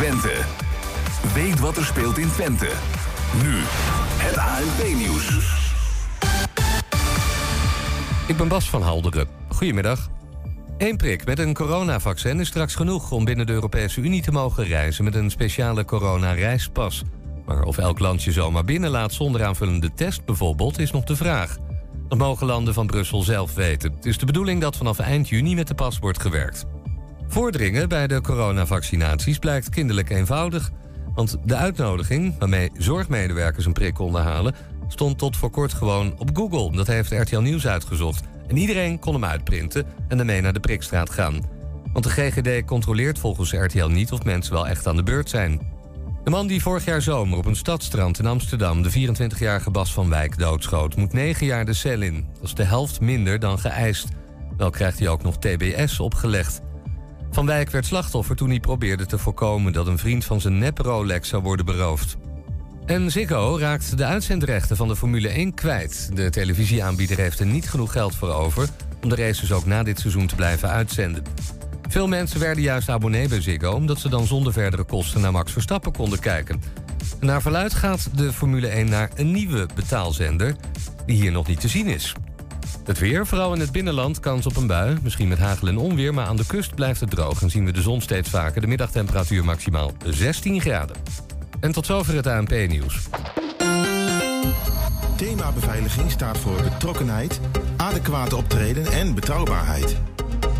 Twente. Weet wat er speelt in Twente. Nu, het ANP-nieuws. Ik ben Bas van Halderen. Goedemiddag. Eén prik met een coronavaccin is straks genoeg om binnen de Europese Unie te mogen reizen met een speciale corona-reispas. Maar of elk land je zomaar binnenlaat zonder aanvullende test bijvoorbeeld, is nog de vraag. Dat mogen landen van Brussel zelf weten. Het is de bedoeling dat vanaf eind juni met de pas wordt gewerkt. Voordringen bij de coronavaccinaties blijkt kinderlijk eenvoudig. Want de uitnodiging waarmee zorgmedewerkers een prik konden halen... stond tot voor kort gewoon op Google. Dat heeft RTL Nieuws uitgezocht. En iedereen kon hem uitprinten en daarmee naar de prikstraat gaan. Want de GGD controleert volgens RTL niet of mensen wel echt aan de beurt zijn. De man die vorig jaar zomer op een stadstrand in Amsterdam... de 24-jarige Bas van Wijk doodschoot, moet 9 jaar de cel in. Dat is de helft minder dan geëist. Wel krijgt hij ook nog TBS opgelegd. Van Wijk werd slachtoffer toen hij probeerde te voorkomen dat een vriend van zijn nep Rolex zou worden beroofd. En Ziggo raakt de uitzendrechten van de Formule 1 kwijt. De televisieaanbieder heeft er niet genoeg geld voor over om de races ook na dit seizoen te blijven uitzenden. Veel mensen werden juist abonnee bij Ziggo omdat ze dan zonder verdere kosten naar Max Verstappen konden kijken. naar verluid gaat de Formule 1 naar een nieuwe betaalzender die hier nog niet te zien is. Het weer, vooral in het binnenland, kans op een bui. Misschien met hagel en onweer, maar aan de kust blijft het droog... en zien we de zon steeds vaker. De middagtemperatuur maximaal 16 graden. En tot zover het ANP-nieuws. Thema beveiliging staat voor betrokkenheid, adequate optreden en betrouwbaarheid.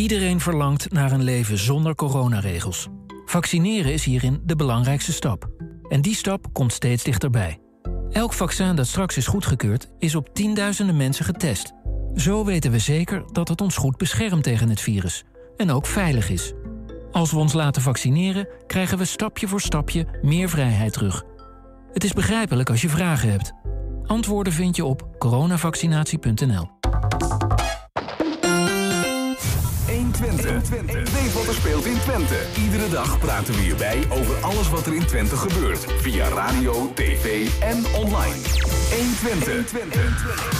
Iedereen verlangt naar een leven zonder coronaregels. Vaccineren is hierin de belangrijkste stap. En die stap komt steeds dichterbij. Elk vaccin dat straks is goedgekeurd, is op tienduizenden mensen getest. Zo weten we zeker dat het ons goed beschermt tegen het virus. En ook veilig is. Als we ons laten vaccineren, krijgen we stapje voor stapje meer vrijheid terug. Het is begrijpelijk als je vragen hebt. Antwoorden vind je op coronavaccinatie.nl. Twente. Weet wat er speelt in Twente. Iedere dag praten we hierbij over alles wat er in Twente gebeurt. Via radio, tv en online. 1 Twente.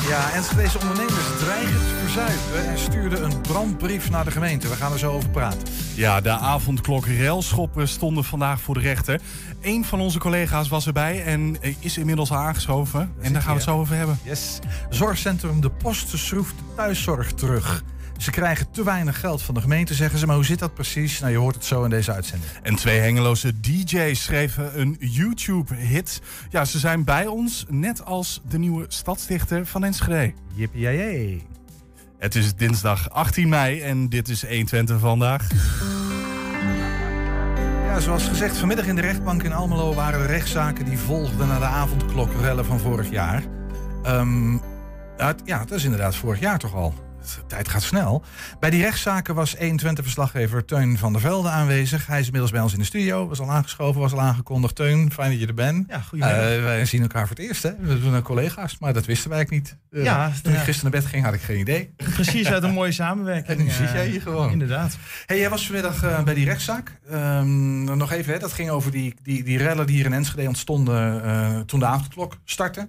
Ja, Enschedeze ondernemers dreigen te verzuipen en stuurden een brandbrief naar de gemeente. We gaan er zo over praten. Ja, de avondklok railschoppen stonden vandaag voor de rechter. Een van onze collega's was erbij en is inmiddels aangeschoven. En daar gaan we het zo over hebben. Yes. Zorgcentrum De Post schroeft thuiszorg terug. Ze krijgen te weinig geld van de gemeente, zeggen ze. Maar hoe zit dat precies? Nou, je hoort het zo in deze uitzending. En twee Hengeloze DJ's schreven een YouTube-hit. Ja, ze zijn bij ons, net als de nieuwe stadsdichter van Enschede. Jippie Het is dinsdag 18 mei en dit is 120 vandaag. Ja, zoals gezegd, vanmiddag in de rechtbank in Almelo waren de rechtszaken die volgden naar de avondklokrellen van vorig jaar. Um, ja, dat is inderdaad vorig jaar toch al de tijd gaat snel. Bij die rechtszaken was 21-verslaggever Teun van der Velde aanwezig. Hij is inmiddels bij ons in de studio. Was al aangeschoven, was al aangekondigd. Teun, fijn dat je er bent. Ja, goedemiddag. Uh, wij zien elkaar voor het eerst, hè? We zijn collega's, maar dat wisten wij eigenlijk niet. Uh, ja, toen ik gisteren naar bed ging, had ik geen idee. Precies, uit een mooie samenwerking. En nu zie jij hier gewoon. Inderdaad. Hey, jij was vanmiddag uh, bij die rechtszaak. Um, nog even, hè, dat ging over die, die, die rellen die hier in Enschede ontstonden toen de avondklok startte.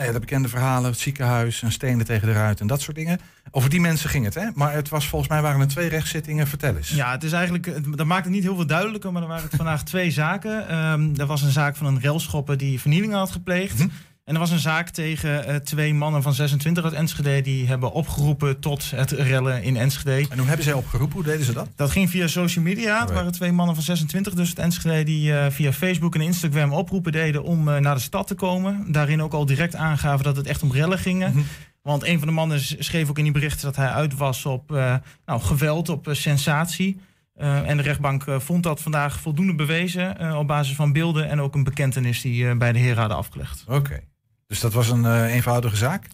Nee, de bekende verhalen, het ziekenhuis en stenen tegen de ruit en dat soort dingen. Over die mensen ging het, hè? Maar het was volgens mij waren er twee rechtszittingen. Vertel eens. Ja, het is eigenlijk, dat maakt het niet heel veel duidelijker, maar er waren het vandaag twee zaken. Um, er was een zaak van een relschopper die vernielingen had gepleegd. Mhm. En er was een zaak tegen eh, twee mannen van 26 uit Enschede. Die hebben opgeroepen tot het rellen in Enschede. En hoe hebben zij opgeroepen? Hoe deden ze dat? Dat ging via social media. Het waren twee mannen van 26 dus uit Enschede... die eh, via Facebook en Instagram oproepen deden om eh, naar de stad te komen. Daarin ook al direct aangaven dat het echt om rellen gingen. Mhm. Want een van de mannen schreef ook in die berichten dat hij uit was op nou, geweld, op sensatie. En de rechtbank vond dat vandaag voldoende bewezen op basis van beelden en ook een bekentenis die bij de heren hadden afgelegd. Oké. Dus dat was een eh, eenvoudige zaak?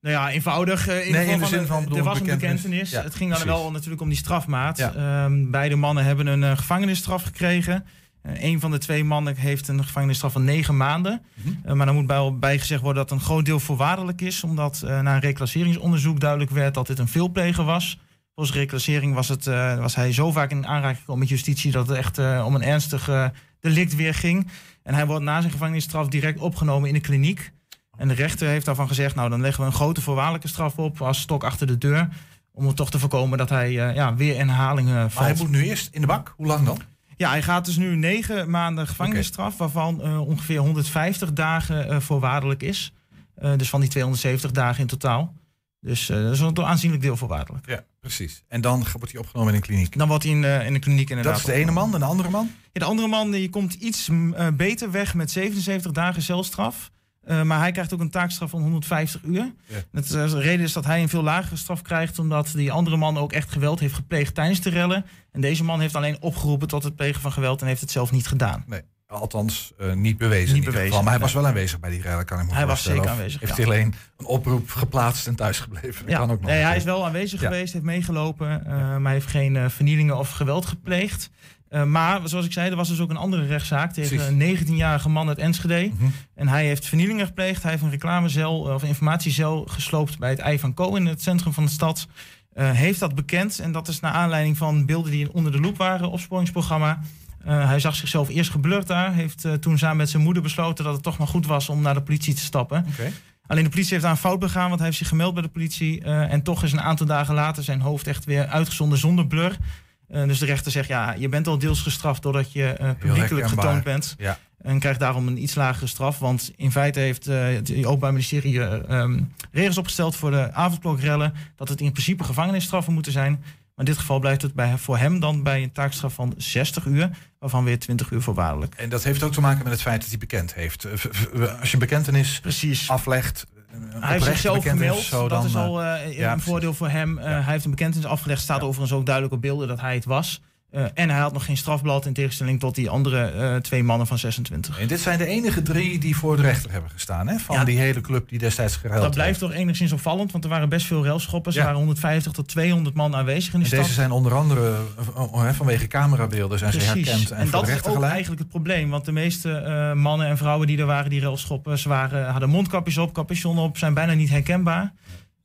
Nou ja, eenvoudig. eh, in, Nee, de, in de van zin van, bedoel, er was een bekentenis. Ja, het ging dan precies. wel natuurlijk om die strafmaat. Ja. Ehm, beide mannen hebben een eh, gevangenisstraf gekregen. Een van de twee mannen heeft een gevangenisstraf van negen maanden. Mhm. Maar dan moet bij, bijgezegd worden dat een groot deel voorwaardelijk is. Omdat na een reclasseringsonderzoek duidelijk werd dat dit een veelpleger was. Volgens reclassering was, het, was hij zo vaak in aanraking gekomen met justitie... dat het echt om een ernstig delict weer ging. En hij wordt na zijn gevangenisstraf direct opgenomen in de kliniek. En de rechter heeft daarvan gezegd... nou, dan leggen we een grote voorwaardelijke straf op als stok achter de deur... om het toch te voorkomen dat hij eh, ja, weer in herhaling valt. Maar hij moet nu eerst in de bak. Hoe lang dan? Ja, hij gaat dus nu negen maanden gevangenisstraf, waarvan eh, ongeveer 150 dagen eh, voorwaardelijk is. Dus van die 270 dagen in totaal. Dus eh, dat is een aanzienlijk deel voorwaardelijk. Ja, precies. En dan wordt hij opgenomen in een kliniek. Dan wordt hij in, eh, in de kliniek inderdaad. Dat is de ene man. En de andere man? Ja, de andere man die komt iets eh, beter weg met 77 dagen celstraf. Maar hij krijgt ook een taakstraf van 150 uur. Ja. Het, de reden is dat hij een veel lagere straf krijgt... omdat die andere man ook echt geweld heeft gepleegd tijdens de rellen. En deze man heeft alleen opgeroepen tot het plegen van geweld... en heeft het zelf niet gedaan. Nee. Althans, eh, niet bewezen. Niet bewezen, geval. Maar hij was wel aanwezig bij die rellen, kan ik me Hij was zeker aanwezig, Heeft ja. hij alleen een oproep geplaatst en thuisgebleven? Dat Ja, kan ook nog nee, hij is wel aanwezig Ja. geweest, heeft meegelopen, eh, maar hij heeft geen eh, vernielingen of geweld gepleegd. Maar zoals ik zei, er was dus ook een andere rechtszaak tegen Precies. een 19-jarige man uit Enschede. Mhm. En hij heeft vernielingen gepleegd. Hij heeft een reclamecel of informatiecel gesloopt bij het Ei van Co in het centrum van de stad. Heeft dat bekend en dat is naar aanleiding van beelden die onder de loep waren, opsporingsprogramma. Eh, hij zag zichzelf eerst geblurred daar. Heeft eh, toen samen met zijn moeder besloten dat het toch maar goed was om naar de politie te stappen. Alleen de politie heeft daar een fout begaan, want hij heeft zich gemeld bij de politie. eh, en toch is een aantal dagen later zijn hoofd echt weer uitgezonden zonder blur. Dus de rechter zegt, ja, je bent al deels gestraft doordat je publiekelijk getoond bent. Ja. En krijgt daarom een iets lagere straf. Want in feite heeft het Openbaar Ministerie eh, ehm, regels opgesteld voor de avondklokrellen. Dat het in principe gevangenisstraffen moeten zijn. Maar in dit geval blijft het bij, voor hem dan bij een taakstraf van 60 uur. Waarvan weer 20 uur voorwaardelijk. En dat heeft ook te maken met het feit dat hij bekend heeft. Eh, Als je een bekentenis Precies. aflegt... een Hij heeft zichzelf gemeld. zo, dat dan, is eh, al eh, ja, een precies. voordeel voor hem. Eh, Hij heeft een bekentenis afgelegd. Staat overigens ook duidelijk op beelden dat hij het was. Eh, en hij had nog geen strafblad in tegenstelling tot die andere eh, twee mannen van 26. En dit zijn de enige drie die voor de rechter hebben gestaan, hè? Van Ja. die hele club die destijds geruild Dat blijft heeft. toch enigszins opvallend, want er waren best veel railschoppers. Ja. Er waren 150 tot 200 man aanwezig in de En stad. deze zijn onder andere eh, hè, vanwege camerabeelden zijn ze herkend en, En, dat is ook eigenlijk het probleem. Want de meeste eh, mannen en vrouwen die er waren, die railschoppers, waren, hadden mondkapjes op, capuchon op, zijn bijna niet herkenbaar.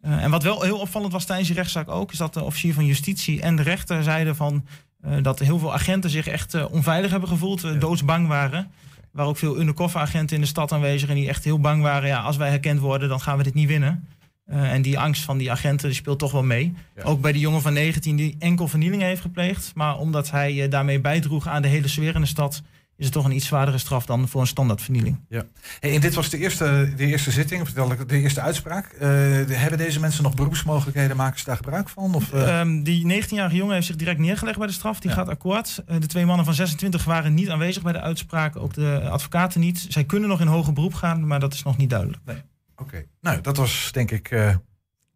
Eh, en wat wel heel opvallend was tijdens die rechtszaak ook, is dat de officier van justitie en de rechter zeiden van eh, dat heel veel agenten zich echt eh, onveilig hebben gevoeld, eh, doodsbang waren. Er waren ook veel undercover agenten in de stad aanwezig en die echt heel bang waren. Ja, als wij herkend worden, dan gaan we dit niet winnen. En die angst van die agenten die speelt toch wel mee. Ja. Ook bij die jongen van 19 die enkel vernielingen heeft gepleegd. Maar omdat hij daarmee bijdroeg aan de hele sfeer in de stad... is het toch een iets zwaardere straf dan voor een standaard vernieling. Hey, en dit was de eerste, de eerste zitting, of de, eerste uitspraak. Eh, hebben deze mensen nog beroepsmogelijkheden? Maken ze daar gebruik van? Of, eh, Ehm, die 19-jarige jongen heeft zich direct neergelegd bij de straf. Die Ja. gaat akkoord. Eh, de twee mannen van 26 waren niet aanwezig bij de uitspraak. Ook de advocaten niet. Zij kunnen nog in hoger beroep gaan, maar dat is nog niet duidelijk. Oké, nou dat was denk ik,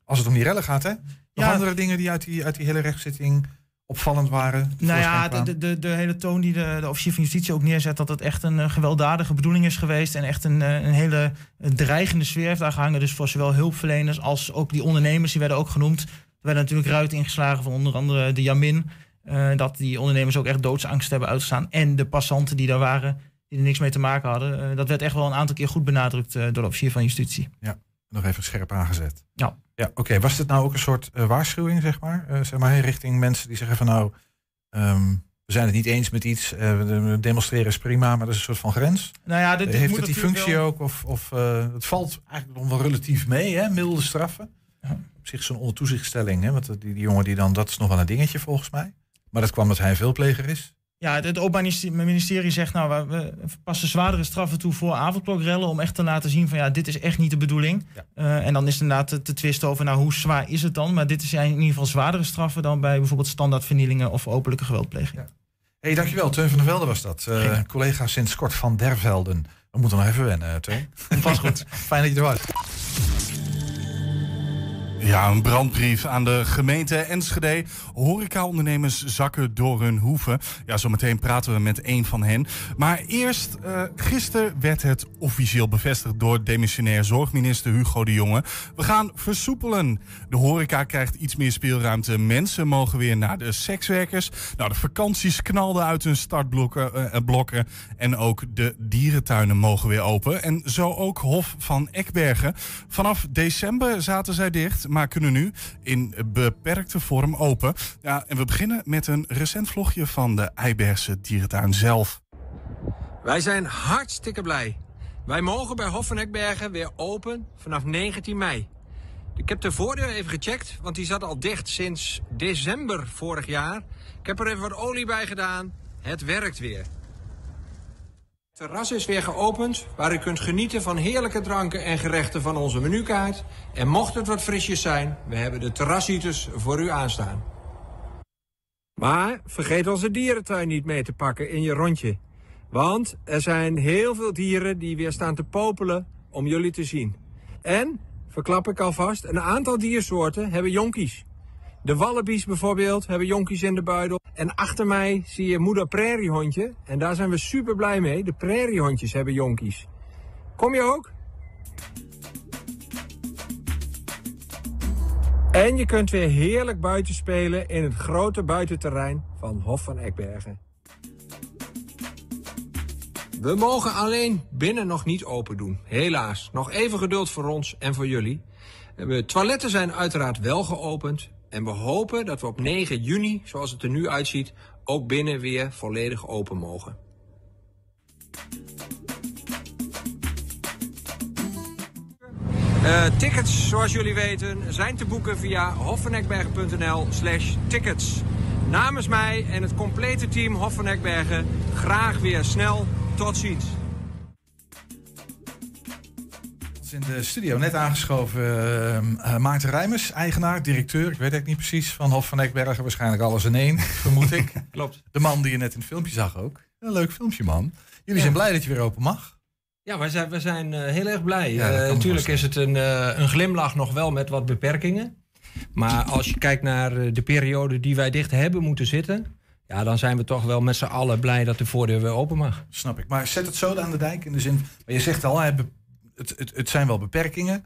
als het om die rellen gaat, hè? Nog Ja. andere dingen die uit die, uit die hele rechtszitting opvallend waren? Nou ja, de, de, de hele toon die de, de officier van justitie ook neerzet... dat het echt een eh, gewelddadige bedoeling is geweest... en echt een, eh, een hele dreigende sfeer heeft daar gehangen. Dus voor zowel hulpverleners als ook die ondernemers, die werden ook genoemd. Er werden natuurlijk ruiten ingeslagen van onder andere de Jamin... eh, dat die ondernemers ook echt doodsangst hebben uitgestaan. En de passanten die daar waren, die er niks mee te maken hadden. Dat werd echt wel een aantal keer goed benadrukt door de officier van justitie. Nog even scherp aangezet. Ja. Ja, oké. Was dit nou ook een soort eh, waarschuwing, zeg maar? Eh, zeg maar, richting mensen die zeggen van nou, ehm, we zijn het niet eens met iets. eh, we demonstreren is prima, maar dat is een soort van grens. Nou ja, dit, dit Heeft moet het die functie wel- ook? Of, of het valt eigenlijk nog wel relatief mee, hè? Milde straffen. Ja. Op zich zo'n ondertoezichtstelling, hè? Want die, die jongen die dan, dat is nog wel een dingetje volgens mij. Maar dat kwam dat hij een veelpleger is. Ja, het, het Openbaar Ministerie- zegt nou, we, passen zwaardere straffen toe voor avondklokrellen. Om echt te laten zien van ja, dit is echt niet de bedoeling. Eh, en dan is het inderdaad te, te twisten over nou, hoe zwaar is het dan. Maar dit zijn in ieder geval zwaardere straffen dan bij bijvoorbeeld standaardvernielingen of openlijke geweldpleging. hey, dankjewel. Teun van der Velde was dat. Eh, collega sinds kort van der Velden. We moeten nog even wennen, Teun. Pas goed. Fijn dat je er was. Ja, een brandbrief aan de gemeente Enschede. Horecaondernemers zakken door hun hoeven. Ja, zometeen praten we met een van hen. Maar eerst, eh gisteren werd het officieel bevestigd door demissionair zorgminister Hugo de Jonge. We gaan versoepelen. De horeca krijgt iets meer speelruimte. Mensen mogen weer naar de sekswerkers. Nou, de vakanties knalden uit hun startblokken. eh, blokken. En ook de dierentuinen mogen weer open. En zo ook Hof van Ekbergen. Vanaf december zaten zij dicht, maar kunnen nu in beperkte vorm open. Ja, en we beginnen met een recent vlogje van de Eibergse dierentuin zelf. Wij zijn hartstikke blij. Wij mogen bij Hof van weer open vanaf 19 mei. Ik heb de voordeur even gecheckt, want die zat al dicht sinds december vorig jaar. Ik heb er even wat olie bij gedaan. Het werkt weer. Het terras is weer geopend, waar u kunt genieten van heerlijke dranken en gerechten van onze menukaart. En mocht het wat frisjes zijn, we hebben de terrasheaters voor u aanstaan. Maar vergeet onze dierentuin niet mee te pakken in je rondje. Want er zijn heel veel dieren die weer staan te popelen om jullie te zien. En, verklap ik alvast, een aantal diersoorten hebben jonkies. De wallabies bijvoorbeeld hebben jonkies in de buidel. En achter mij zie je moeder prairiehondje. En daar zijn we super blij mee. De prairiehondjes hebben jonkies. Kom je ook? En je kunt weer heerlijk buiten spelen in het grote buitenterrein van Hof van Ekbergen. We mogen alleen binnen nog niet open doen. Helaas. Nog even geduld voor ons en voor jullie. De toiletten zijn uiteraard wel geopend. En we hopen dat we op 9 juni, zoals het er nu uitziet, ook binnen weer volledig open mogen. Eh, tickets, zoals jullie weten, zijn te boeken via hoffenekbergen.nl slash tickets. Namens mij en het complete team Hof van Ekbergen graag weer snel tot ziens. In de studio net aangeschoven uh, uh, Maarten Rijmers, eigenaar, directeur, ik weet eigenlijk niet precies, van Hof van Ekbergen. Waarschijnlijk alles in één, vermoed ik. Klopt. De man die je net in het filmpje zag ook. Een leuk filmpje, man. Jullie zijn blij dat je weer open mag. Ja, wij zijn, wij zijn uh, heel erg blij. Ja, me Natuurlijk is het een, uh, een glimlach nog wel met wat beperkingen. Maar als je kijkt naar de periode die wij dicht hebben moeten zitten... Ja, dan zijn we toch wel met z'n allen blij dat de voordeur weer open mag. Snap ik. Maar zet het zo aan de dijk in de zin... Maar je zegt al, hè, be- het, het, het zijn wel beperkingen.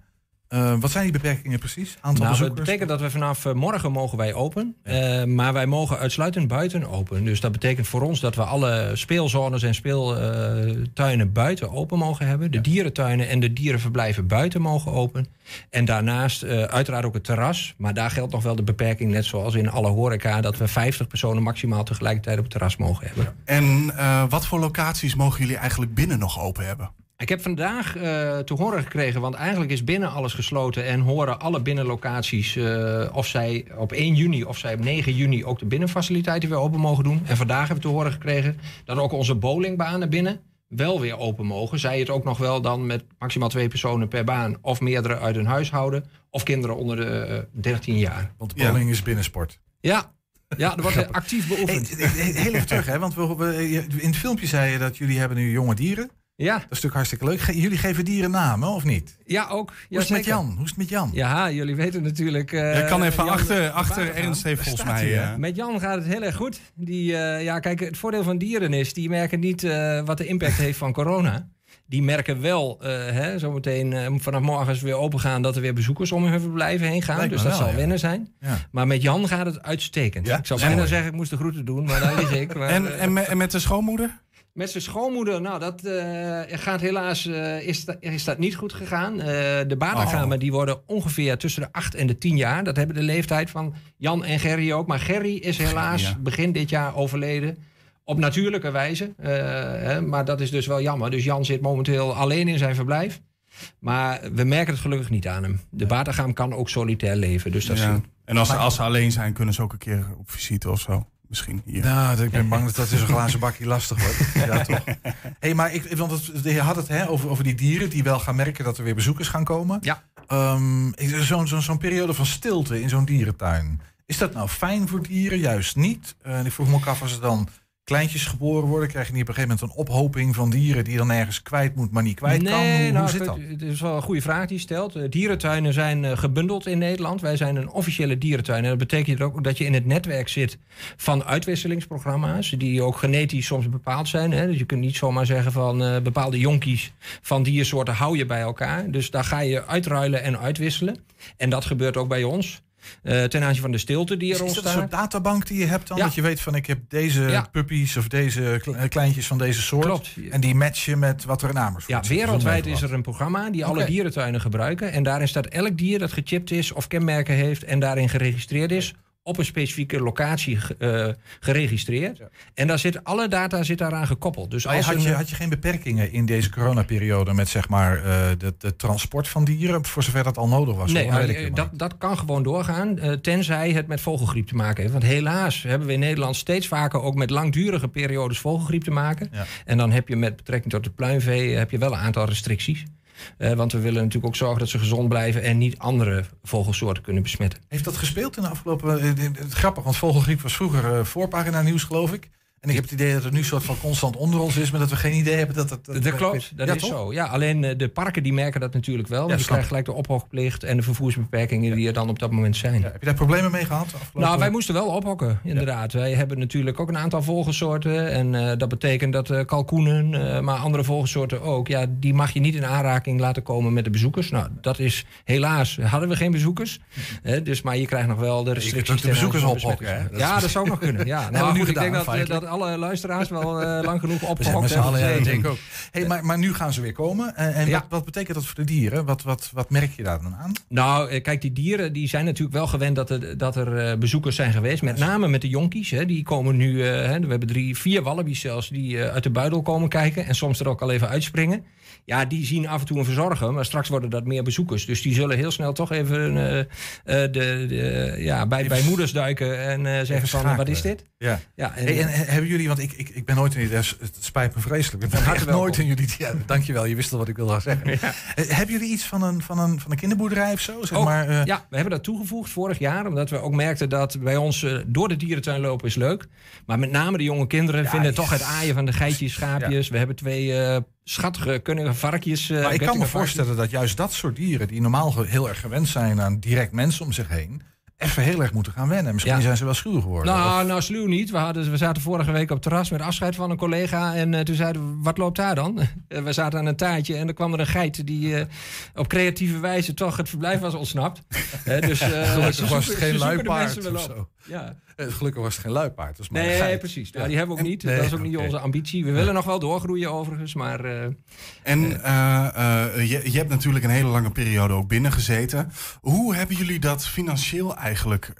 Uh, wat zijn die beperkingen precies? Aantal nou, bezoekers? Dat betekent dat we vanaf uh, morgen mogen wij open. Ja. Uh, maar wij mogen uitsluitend buiten open. Dus dat betekent voor ons dat we alle speelzones en speeltuinen buiten open mogen hebben. De ja. dierentuinen en de dierenverblijven buiten mogen open. En daarnaast uiteraard ook het terras. Maar daar geldt nog wel de beperking, net zoals in alle horeca... dat we 50 personen maximaal tegelijkertijd op het terras mogen hebben. En wat voor locaties mogen jullie eigenlijk binnen nog open hebben? Ik heb vandaag uh, te horen gekregen, want eigenlijk is binnen alles gesloten en horen alle binnenlocaties uh, of zij op 1 juni of zij op 9 juni ook de binnenfaciliteiten weer open mogen doen. En vandaag hebben we te horen gekregen dat ook onze bowlingbanen binnen wel weer open mogen. Zij het ook nog wel dan met maximaal twee personen per baan of meerdere uit een huishouden of kinderen onder de uh, 13 jaar. Want bowling ja. is binnensport. Ja, ja, er wordt actief beoefend. Hey, heel even terug, hè? want we, we, in het filmpje zei je dat jullie hebben nu jonge dieren. Ja. Dat is natuurlijk hartstikke leuk. Ge jullie geven dieren namen, of niet? Ja, ook. Ja, Hoe is het met Jan? Hoe is het met Jan? Ja, jullie weten natuurlijk... Uh, Je kan even Jan, achter, achter Ernst heeft volgens mij... Hier, uh, met Jan gaat het heel erg goed. Die, uh, ja, kijk, het voordeel van dieren is... die merken niet wat de impact heeft van corona. Die merken wel, hè, zometeen vanaf morgen als we weer open gaan... dat er weer bezoekers om hun verblijven heen gaan. Lijkt dus dat wel, zal ja. wennen zijn. Ja. Maar met Jan gaat het uitstekend. Ja? Ik zou bijna zeggen, ik moest de groeten doen, maar daar lig ik. Maar, en, en, met, en met de schoonmoeder? Met zijn schoonmoeder, nou, dat uh, gaat helaas, uh, is, da, is dat niet goed gegaan. Uh, de baarkamer, oh. die worden ongeveer tussen de 8 en de 10 jaar. Dat hebben de leeftijd van Jan en Gerry ook. Maar Gerry is helaas ja. begin dit jaar overleden. Op natuurlijke wijze. Hè, maar dat is dus wel jammer. Dus Jan zit momenteel alleen in zijn verblijf. Maar we merken het gelukkig niet aan hem. De baargaam kan ook solitair leven. Dus dat ja. is En als, als ze alleen zijn, kunnen ze ook een keer op visite of zo. Misschien hier. Nou, ik ben bang dat dat is een glazen bakje lastig wordt. Ja, toch. Hey, maar ik, want het, je had het hè, over, over die dieren die wel gaan merken dat er weer bezoekers gaan komen. Ja. Ehm, zo'n zo'n zo'n periode van stilte in zo'n dierentuin. Is dat nou fijn voor dieren? Juist niet. En ik vroeg me ook af, als er dan kleintjes geboren worden, krijg je niet op een gegeven moment een ophoping van dieren die dan ergens kwijt moet, maar niet kwijt kan. Hoe, hoe nou, zit dat? Het is wel een goede vraag die je stelt. Eh, Dierentuinen zijn eh, gebundeld in Nederland. Wij zijn een officiële dierentuin. En dat betekent ook dat je in het netwerk zit van uitwisselingsprogramma's, die ook genetisch soms bepaald zijn. Hè. Dus je kunt niet zomaar zeggen van eh, bepaalde jonkies van diersoorten hou je bij elkaar. Dus daar ga je uitruilen en uitwisselen. En dat gebeurt ook bij ons. Eh, ten aanzien van de stilte die er Is dat een ontstaat. soort databank die je hebt dan? Ja. Dat je weet van ik heb deze Ja. puppies of deze kle- kleintjes van deze soort. Klopt. En die matchen met wat er in Amersfoort Ja, wereldwijd is er een programma die alle Oké. dierentuinen gebruiken. En daarin staat elk dier dat gechipt is of kenmerken heeft en daarin geregistreerd is. Op een specifieke locatie eh, geregistreerd. En daar zit, alle data zit daaraan gekoppeld. Dus als had, je, had je geen beperkingen in deze coronaperiode met zeg maar eh de, de transport van dieren, voor zover dat al nodig was? Nee, maar, niet. dat, dat kan gewoon doorgaan, eh, tenzij het met vogelgriep te maken heeft. Want helaas hebben we in Nederland steeds vaker ook met langdurige periodes vogelgriep te maken. Ja. En dan heb je met betrekking tot het pluimvee heb je wel een aantal restricties. Eh, want we willen natuurlijk ook zorgen dat ze gezond blijven en niet andere vogelsoorten kunnen besmetten. Heeft dat gespeeld in de afgelopen... eh, grappig, want vogelgriep was vroeger eh, voorpagina nieuws, geloof ik. En ik heb het idee dat het nu soort van constant onder ons is, maar dat we geen idee hebben dat het... Dat, klopt, dat Ja, is toch? zo. Ja, alleen eh, de parken die merken dat natuurlijk wel. Want Ja, die krijgen gelijk de ophoogplicht en de vervoersbeperkingen die er dan op dat moment zijn. Heb je daar problemen mee gehad? afgelopen- Nou, wij moesten wel ophokken, inderdaad. Wij hebben natuurlijk ook een aantal vogelsoorten. En eh, dat betekent dat eh, kalkoenen, maar andere vogelsoorten ook... Ja, die mag je niet in aanraking laten komen met de bezoekers. Nou, dat is helaas... Hadden we geen bezoekers. Hè, dus, maar je krijgt nog wel de kunt restricties. ook de ten aanzien bezoekers ophokken? Dat Ja, dat zou ook nog kunnen. Ja. Nou, nu goed, ik denk dat, dat alle luisteraars wel eh, lang genoeg opgehokt ja, dat denk ik ook. Hey, maar, maar nu gaan ze weer komen. En, en Ja. wat, wat betekent dat voor de dieren? Wat, wat, wat merk je daar dan aan? Nou, eh, kijk, die dieren die zijn natuurlijk wel gewend dat er, dat er eh, bezoekers zijn geweest. Met name met de jonkies. Hè, die komen nu, eh, hè, we hebben drie, vier wallabies zelfs die eh, uit de buidel komen kijken. En soms er ook al even uitspringen. Ja, die zien af en toe een verzorger. Maar straks worden dat meer bezoekers. Dus die zullen heel snel toch even eh, eh, de, de, ja, bij, bij moeders duiken. En eh, zeggen van, wat is dit? Ja. Ja, en- Hey, en, en hebben jullie, want ik, ik, ik ben nooit in jullie, het spijt me vreselijk. Ik ben echt nooit in jullie. Ja, dankjewel, je wist al wat ik wilde zeggen. Eh, hebben jullie iets van een, van een, van een kinderboerderij of zo? Zeg Ook, maar, eh, ja, we hebben dat toegevoegd vorig jaar. Omdat we ook merkten dat bij ons eh, door de dierentuin lopen is leuk. Maar met name de jonge kinderen vinden toch het aaien van de geitjes, schaapjes. We hebben twee schattige, kunnige varkjes. maar ik kan me voorstellen dat juist dat soort dieren, die normaal heel erg gewend zijn aan direct mensen om zich heen, even heel erg moeten gaan wennen. Misschien Ja. zijn ze wel schuw geworden. Nou, Of- nou, sluw niet. We, hadden, we zaten vorige week op het terras met afscheid van een collega. En eh, toen zeiden we, wat loopt daar dan? En we zaten aan een taartje en er kwam er een geit... die eh, op creatieve wijze toch het verblijf was ontsnapt. Dus, eh, Gelukkig was het geen luipaard of zo. Ja. Eh, Gelukkig was het geen luipaard. Is maar Nee, precies. Ja. Die hebben we ook niet. Nee, dat is ook niet onze ambitie. We willen nog wel doorgroeien overigens, maar... eh, En eh, je, je hebt natuurlijk een hele lange periode ook binnen gezeten. Hoe hebben jullie dat financieel eigenlijk,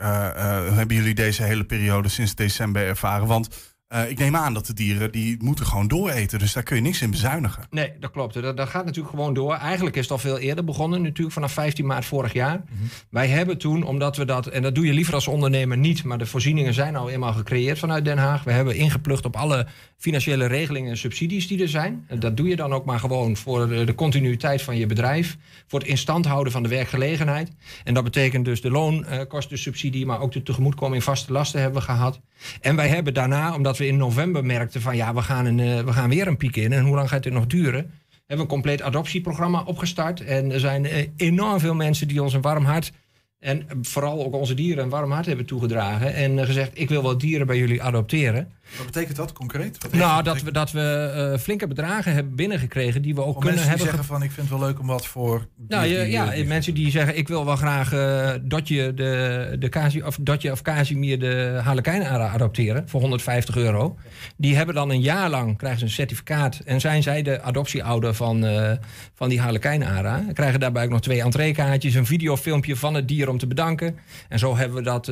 hebben jullie deze hele periode sinds december ervaren? Want eh, ik neem aan dat de dieren, die moeten gewoon dooreten. Dus daar kun je niks in bezuinigen. Nee, dat klopt. Dat, dat gaat natuurlijk gewoon door. Eigenlijk is het al veel eerder begonnen, natuurlijk vanaf 15 maart vorig jaar. Wij hebben toen, omdat we dat, en dat doe je liever als ondernemer niet, maar de voorzieningen zijn al eenmaal gecreëerd vanuit Den Haag. We hebben ingeplucht op alle financiële regelingen en subsidies die er zijn. Dat doe je dan ook maar gewoon voor de, de continuïteit van je bedrijf, voor het instand houden van de werkgelegenheid. En dat betekent dus de loonkostensubsidie, maar ook de tegemoetkoming vaste lasten hebben we gehad. En wij hebben daarna, omdat we in november merkten van ja, we gaan, een, eh, we gaan weer een piek in en hoe lang gaat dit nog duren? Hebben we een compleet adoptieprogramma opgestart. En er zijn eh, enorm veel mensen die ons een warm hart en eh, vooral ook onze dieren een warm hart hebben toegedragen. En gezegd, ik wil wel dieren bij jullie adopteren. Wat betekent dat concreet? Wat Nou, dat dat we, dat we eh, flinke bedragen hebben binnengekregen die we ook Voor kunnen mensen die hebben. zeggen van ik vind het wel leuk om wat voor. Nou die- ja, die- ja die- mensen die zeggen ik wil wel graag eh Dotje, de, de Kasi, of Dotje of Casimir de Harlekijn adopteren voor 150 euro. Die hebben dan een jaar lang krijgen ze een certificaat en zijn zij de adoptieouder van, eh, van die Harlekijn ARA. Krijgen daarbij ook nog twee entreekaartjes, een videofilmpje van het dier om te bedanken. En zo hebben we dat,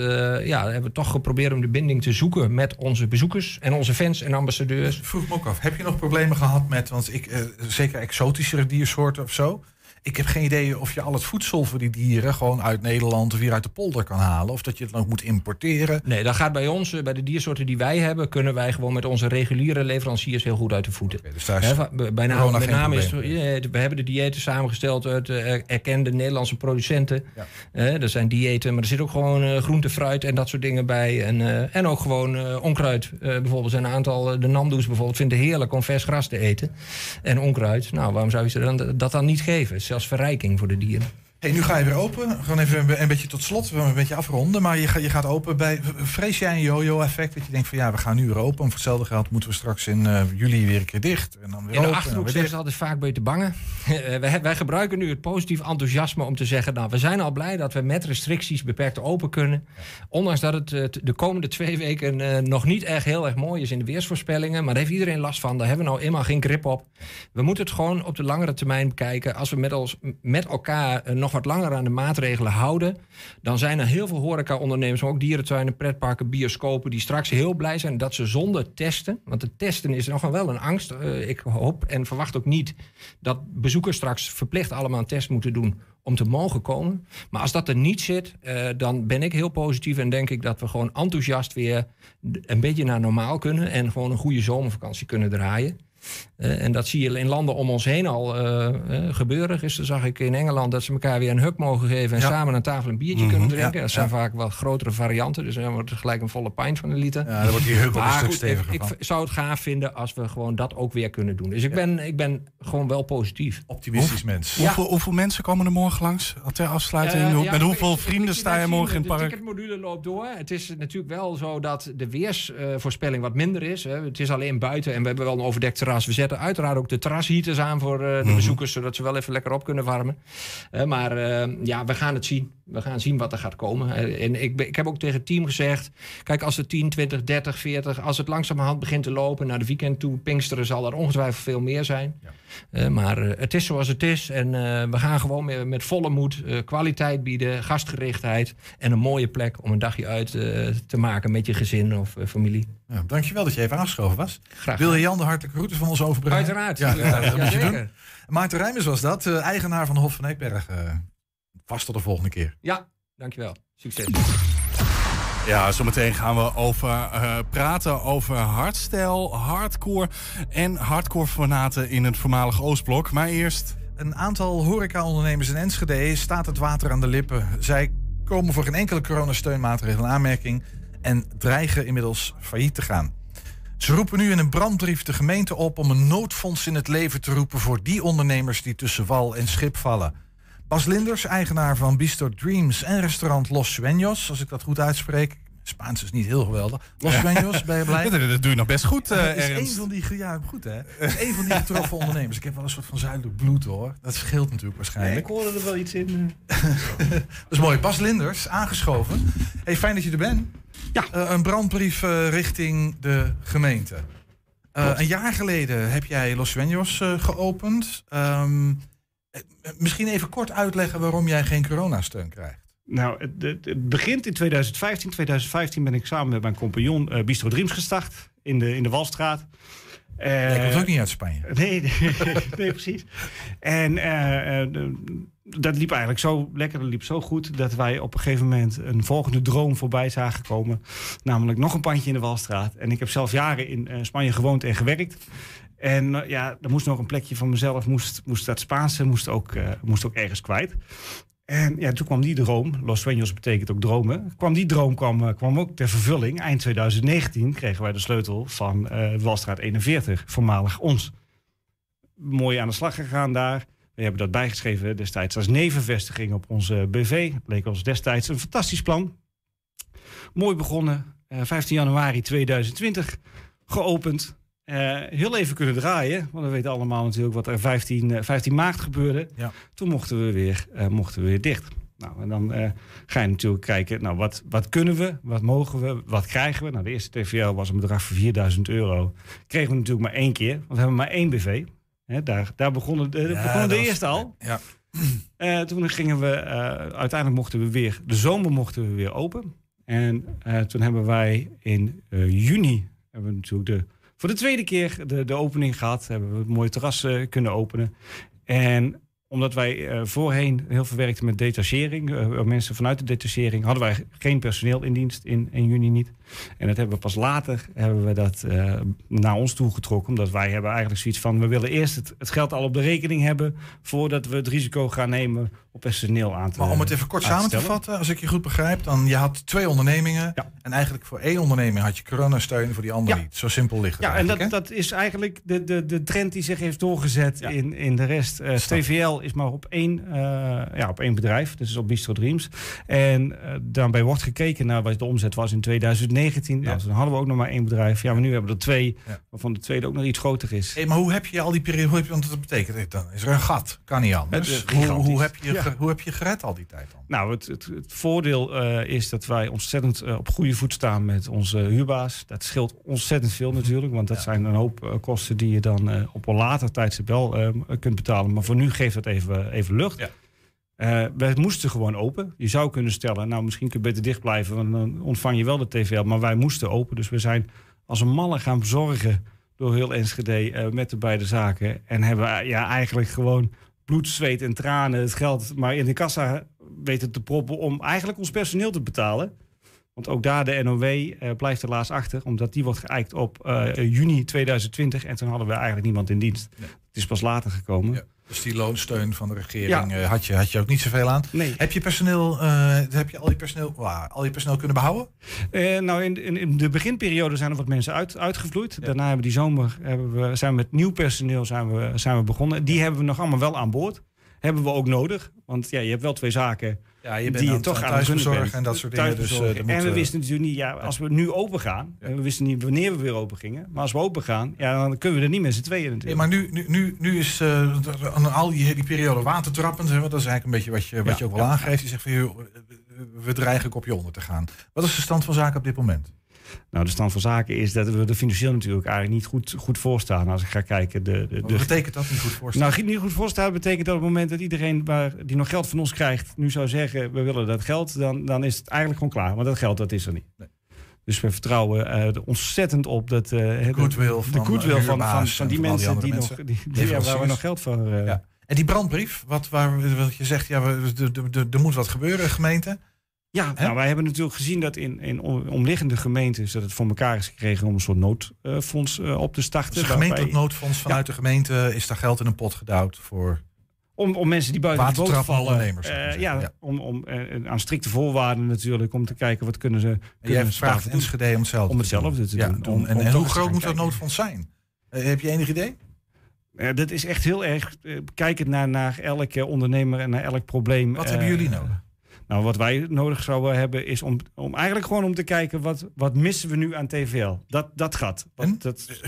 ja, hebben we toch geprobeerd om de binding te zoeken met onze bezoekers en onze fans en ambassadeurs. vroeg me ook af, heb je nog problemen gehad met, want ik, eh, zeker exotischere diersoorten of zo? Ik heb geen idee of je al het voedsel voor die dieren gewoon uit Nederland of hier uit de polder kan halen. Of dat je het dan ook moet importeren. Nee, dat gaat bij ons, eh, bij de diersoorten die wij hebben, kunnen wij gewoon met onze reguliere leveranciers heel goed uit de voeten. dus daar is bijna, met name is ja, we hebben de diëten samengesteld uit eh, erkende Nederlandse producenten. Eh, er zijn diëten, maar er zit ook gewoon eh, groente, fruit en dat soort dingen bij. En, eh, en ook gewoon eh, onkruid. Eh, bijvoorbeeld zijn een aantal, eh, de Namdoes bijvoorbeeld, vinden heerlijk om vers gras te eten. En onkruid. Nou, waarom zou je ze dan, dat dan niet geven? Zelfs verrijking voor de dieren. Hey, nu ga je weer open. Gewoon even een, be- een beetje tot slot, we gaan een beetje afronden. Maar je, ga, je gaat open bij. Vrees jij een yo-yo-effect? Dat je denkt van ja, we gaan nu weer open. En voor hetzelfde geld moeten we straks in eh, juli weer een keer dicht. En dan weer In de achterhoek weer zijn ze altijd vaak te bangen. Eh, wij, wij gebruiken nu het positief enthousiasme om te zeggen... nou, we zijn al blij dat we met restricties beperkt open kunnen. Ondanks dat het eh, de komende twee weken nog niet echt heel erg mooi is in de weersvoorspellingen. Maar daar heeft iedereen last van. Daar hebben we nou eenmaal geen grip op. We moeten het gewoon op de langere termijn bekijken. Als we met, ons, met elkaar eh, nog wat langer aan de maatregelen houden... dan zijn er heel veel horeca-ondernemers... maar ook dierentuinen, pretparken, bioscopen... die straks heel blij zijn dat ze zonder testen... want het testen is nog wel een angst. Eh, ik hoop en verwacht ook niet dat bezoekers straks verplicht allemaal een test moeten doen om te mogen komen. Maar als dat er niet zit, eh, dan ben ik heel positief en denk ik dat we gewoon enthousiast weer een beetje naar normaal kunnen en gewoon een goede zomervakantie kunnen draaien. Eh, en dat zie je in landen om ons heen al eh, eh, gebeuren. Gisteren zag ik in Engeland dat ze elkaar weer een huk mogen geven en Ja. samen aan tafel een biertje Mhm, kunnen drinken. ja, dat zijn ja. vaak wel grotere varianten, dus dan wordt het gelijk een volle pint van een liter. Ja, dan wordt die heuk ook een stuk goed, steviger Ik, van. ik zou het gaaf vinden als we gewoon dat ook weer kunnen doen. Dus ik, ben, ik ben gewoon wel positief. Optimistisch mens. Hoeveel, hoeveel mensen komen er morgen langs? Ter afsluiting. Met hoeveel ik- vrienden ik- sta je zien, morgen in het De park? ticketmodule loopt door. Het is natuurlijk wel zo dat de weersvoorspelling wat minder is. Hè. Het is alleen buiten en we hebben wel een overdekt terras. We zetten uiteraard ook de terrasheaters aan voor eh, de Mhm. bezoekers... zodat ze wel even lekker op kunnen warmen. Eh, maar eh, ja, we gaan het zien. We gaan zien wat er gaat komen. En ik, ik heb ook tegen het team gezegd... kijk, als het 10, 20, 30, 40... als het langzamerhand begint te lopen naar de weekend toe... Pinksteren zal er ongetwijfeld veel meer zijn. Eh, maar eh, het is zoals het is. En eh, we gaan gewoon met, met volle moed kwaliteit bieden, gastgerichtheid en een mooie plek om een dagje uit te maken met je gezin of familie. Ja, dankjewel dat je even aangeschoven was. Graag Wil je Jan de hartelijke groeten van ons overbrengen? Uiteraard. Ja, ja, dat Ja, moet je zeker. doen. Maarten Rijmers was dat, eigenaar van de Hof van Eekberg. vast tot de volgende keer. Ja, dankjewel. Succes. Ja, zometeen gaan we over eh, praten over hardstyle, hardcore en hardcore fanaten in het voormalige Oostblok. Maar eerst... Een aantal horecaondernemers in Enschede staat het water aan de lippen. Zij komen voor geen enkele coronasteunmaatregel in aanmerking en dreigen inmiddels failliet te gaan. Ze roepen nu in een brandbrief de gemeente op om een noodfonds in het leven te roepen voor die ondernemers die tussen wal en schip vallen. Bas Linders, eigenaar van Bistro Dreams en restaurant Los Sueños, als ik dat goed uitspreek. Spaans is niet heel geweldig. Los Sueños, ben je blij? Dat, dat doe je nog best goed, eh Dat is Ernst. een van die, ja, goed hè. Is een van die getroffen ondernemers. Ik heb wel een soort van zuidelijk bloed hoor. Dat scheelt natuurlijk waarschijnlijk. ik hoorde er wel iets in. eh. Dat is mooi. Bas Linders, aangeschoven. Hey, fijn dat je er bent. Ja. Eh, een brandbrief eh, richting de gemeente. Eh, een jaar geleden heb jij Los Sueños geopend. Ehm, eh, misschien even kort uitleggen waarom jij geen coronasteun krijgt. Nou, het, het- het begint in 2015. 2015 ben ik samen met mijn compagnon eh, Bistro Dreams gestart in de, in de Walstraat. Eh, Jij komt ook niet uit Spanje. Nee, nee, nee, precies. En eh, eh, dat liep eigenlijk zo lekker, dat liep zo goed... dat wij op een gegeven moment een volgende droom voorbij zagen komen. Namelijk nog een pandje in de Walstraat. En ik heb zelf jaren in eh, Spanje gewoond en gewerkt. En eh, ja, er moest nog een plekje van mezelf, moest, moest dat Spaanse moest ook, eh, moest ook ergens kwijt. En ja, toen kwam die droom, Los Sueños betekent ook dromen. Kwam die droom kwam, eh, kwam ook ter vervulling. Eind 2019 kregen wij de sleutel van de Walstraat 41, voormalig ons. Mooi aan de slag gegaan daar. We hebben dat bijgeschreven destijds als nevenvestiging op onze BV. Het leek ons destijds een fantastisch plan. Mooi begonnen, eh, 15 januari 2020 geopend. Eh, heel even kunnen draaien, want we weten allemaal natuurlijk wat er 15, eh, 15 maart gebeurde. Ja. Toen mochten we weer, eh, mochten we weer dicht. Nou, en dan eh, ga je natuurlijk kijken, nou, wat, wat kunnen we, wat mogen we, wat krijgen we? Nou, de eerste TVL was een bedrag van 4000 euro. Kregen we natuurlijk maar één keer, want we hebben maar één BV. Hè, daar, daar begonnen de, Ja, begonnen de was- eerste al. Ja. Eh, toen gingen we, eh, uiteindelijk mochten we weer, de zomer mochten we weer open. En eh, toen hebben wij in eh, juni, hebben we natuurlijk de, voor de tweede keer de, de opening gehad. Hebben we het mooie terras kunnen openen. En omdat wij eh, voorheen heel veel werkten met detachering. eh, mensen vanuit de detachering hadden wij geen personeel in dienst in 1 juni niet. En dat hebben we pas later hebben we dat eh, naar ons toe getrokken. Omdat wij hebben eigenlijk zoiets van... we willen eerst het, het geld al op de rekening hebben... voordat we het risico gaan nemen op personeel aan te Maar om het even kort samen te vatten, als ik je goed begrijp, dan je had twee ondernemingen. En eigenlijk voor één onderneming had je coronasteun, voor die andere Ja. niet. Zo simpel ligt het Ja, en dat, dat is eigenlijk de, de, de trend die zich heeft doorgezet in, in de rest. Eh TVL is maar op één, eh, ja, op één bedrijf, dus op Bistro Dreams. En daarbij wordt gekeken naar wat de omzet was in 2019. Nou, dan hadden we ook nog maar één bedrijf. Ja, maar nu hebben we er twee, waarvan de tweede ook nog iets groter is. Hey, maar hoe heb je al die periode, hoe heb je, want dat betekent, dan is er een gat, kan niet anders. Hoe, hoe, heb je, Ja. hoe heb je gered al die tijd dan? Nou, het, het, het voordeel eh, is dat wij ontzettend eh, op goede voet staan met onze huurbaas. Dat scheelt ontzettend veel natuurlijk, want dat zijn een hoop eh, kosten die je dan op een later tijdstip wel eh, kunt betalen. Maar voor nu geeft het even, even lucht. Eh, wij moesten gewoon open. Je zou kunnen stellen, nou misschien kun je beter dicht blijven, want dan ontvang je wel de TVL. Maar wij moesten open, dus we zijn als een malle gaan zorgen door heel Enschede eh, met de beide zaken. En hebben eh, ja, eigenlijk gewoon bloed, zweet en tranen het geld maar in de kassa weten te proppen om eigenlijk ons personeel te betalen. Want ook daar de NOW eh, blijft helaas achter, omdat die wordt geëikt op juni 2020 en toen hadden we eigenlijk niemand in dienst. Het is pas later gekomen. Dus die loonsteun van de regering Ja. eh, had, je, had je ook niet zoveel aan. Nee. Heb je personeel, eh, heb je al je personeel, al je personeel kunnen behouden? Eh, nou, in, in, in de beginperiode zijn er wat mensen uit, uitgevloeid. Daarna hebben we die zomer hebben we, zijn we met nieuw personeel zijn we, zijn we begonnen. Die hebben we nog allemaal wel aan boord. Hebben we ook nodig. Want ja, je hebt wel twee zaken Ja, je bent die je toch aan bent. en dat soort dingen, dus, eh, en we eh, wisten natuurlijk niet, ja, als we nu open gaan, en we wisten niet wanneer we weer open gingen. Maar als we open gaan, ja, dan kunnen we er niet met z'n tweeën natuurlijk. maar nu, nu, nu, nu is eh, al die, die periode watertrappend. Hè, want dat is eigenlijk een beetje wat je, wat Ja, je ook wel ja. aangeeft. Je zegt van, joh, we dreigen kopje onder te gaan. Wat is de stand van zaken op dit moment? Nou, de stand van zaken is dat we er financieel natuurlijk eigenlijk niet goed, goed voor staan. Als ik ga kijken. De, de, Wat de, betekent dat niet goed voorstellen? Nou, niet goed voorstaan betekent dat op het moment dat iedereen waar, die nog geld van ons krijgt, nu zou zeggen: we willen dat geld, dan, dan is het eigenlijk gewoon klaar. Maar dat geld, dat is er niet. Dus we vertrouwen eh, er ontzettend op dat. eh, de goodwill de van goodwill van, van, huurbaas van die mensen die, nog, die, die- ja, waar we nog geld voor. eh, Ja. En die brandbrief, wat, waar, wat je zegt, ja, we- er moet wat gebeuren, gemeente. Ja, nou, wij hebben natuurlijk gezien dat in, in om- omliggende gemeentes dat het voor elkaar is gekregen om een soort noodfonds eh, op te starten. Dus een waarbij- gemeentelijk noodfonds vanuit de gemeente is daar geld in een pot gedouwd voor. Om, om mensen die buiten de boot vallen. eh, maar ja, zeggen. om, om eh, aan strikte voorwaarden natuurlijk. Om te kijken wat kunnen ze. En kunnen jij ze vraagt. Enschede om hetzelfde Om te doen. hetzelfde te Ja, doen. om- en, hoe groot moet dat noodfonds zijn? Heb je enig idee? Dat is echt heel erg kijkend naar, naar elke ondernemer en naar elk probleem. Wat hebben jullie nodig? Nou, wat wij nodig zouden hebben is om, om eigenlijk gewoon om te kijken wat, wat missen we nu aan TVL. Dat, dat gat. Wat, dat,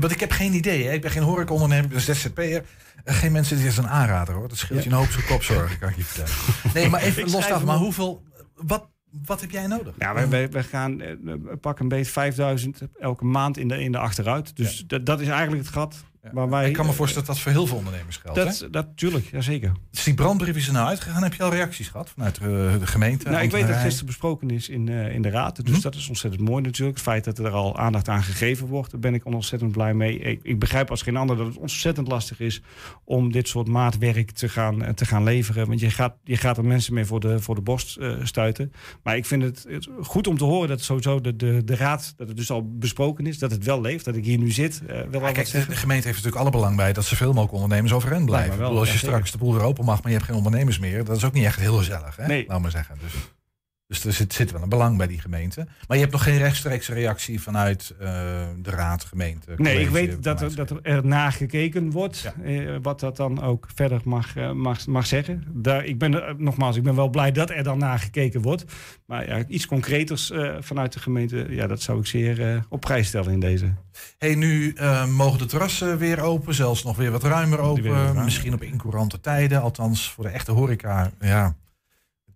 Want ik heb geen idee. Hè. Ik ben geen horecaondernemer, ik ben ZZP'er. Eh, Geen mensen, dit is een aanrader hoor. Dat scheelt je een hoop zo'n kopzorgen, kan ik je vertellen. Nee, maar even los hem Maar hoeveel, wat, wat heb jij nodig? Ja, wij, wij, wij gaan eh, pak een beetje 5000 elke maand in de, in de achteruit. Dus dat, dat is eigenlijk het gat. Wij, ik kan me voorstellen dat dat voor heel veel ondernemers geldt. Dat, hè? dat tuurlijk, jazeker. Dus die brandbrief is er nou uitgegaan. Heb je al reacties gehad vanuit eh, de gemeente? Nou, ik weet dat ambtenarij? gisteren besproken is in, eh, in de raad. Dus dat is ontzettend mooi natuurlijk. Het feit dat er al aandacht aan gegeven wordt, daar ben ik ontzettend blij mee. Ik, ik begrijp als geen ander dat het ontzettend lastig is om dit soort maatwerk te gaan, eh, te gaan leveren. Want je gaat, je gaat er mensen mee voor de, voor de borst eh, stuiten. Maar ik vind het, het goed om te horen dat sowieso de, de, de raad, dat het dus al besproken is, dat het wel leeft, dat ik hier nu zit. eh, wel kijk, de gemeente heeft natuurlijk alle belang bij dat zoveel mogelijk ondernemers overeind blijven. Wel, bedoel, als je ja, straks de boel weer open mag, maar je hebt geen ondernemers meer, dat is ook niet echt heel gezellig, hè? Nee. Laat maar zeggen. Dus, dus er zit, zit wel een belang bij die gemeente. Maar je hebt nog geen rechtstreekse reactie vanuit eh, de raad, gemeente. Nee, ik weet dat er, dat er naar gekeken wordt. eh, wat dat dan ook verder mag, eh, mag, mag zeggen. Daar, ik ben nogmaals, ik ben wel blij dat er dan naar gekeken wordt. Maar ja, iets concreters vanuit de gemeente, ja, dat zou ik zeer op prijs stellen in deze. Hey, nu mogen de terrassen weer open, zelfs nog weer wat ruimer open. weer wat ruimer. Misschien op incourante tijden, althans voor de echte horeca. Ja,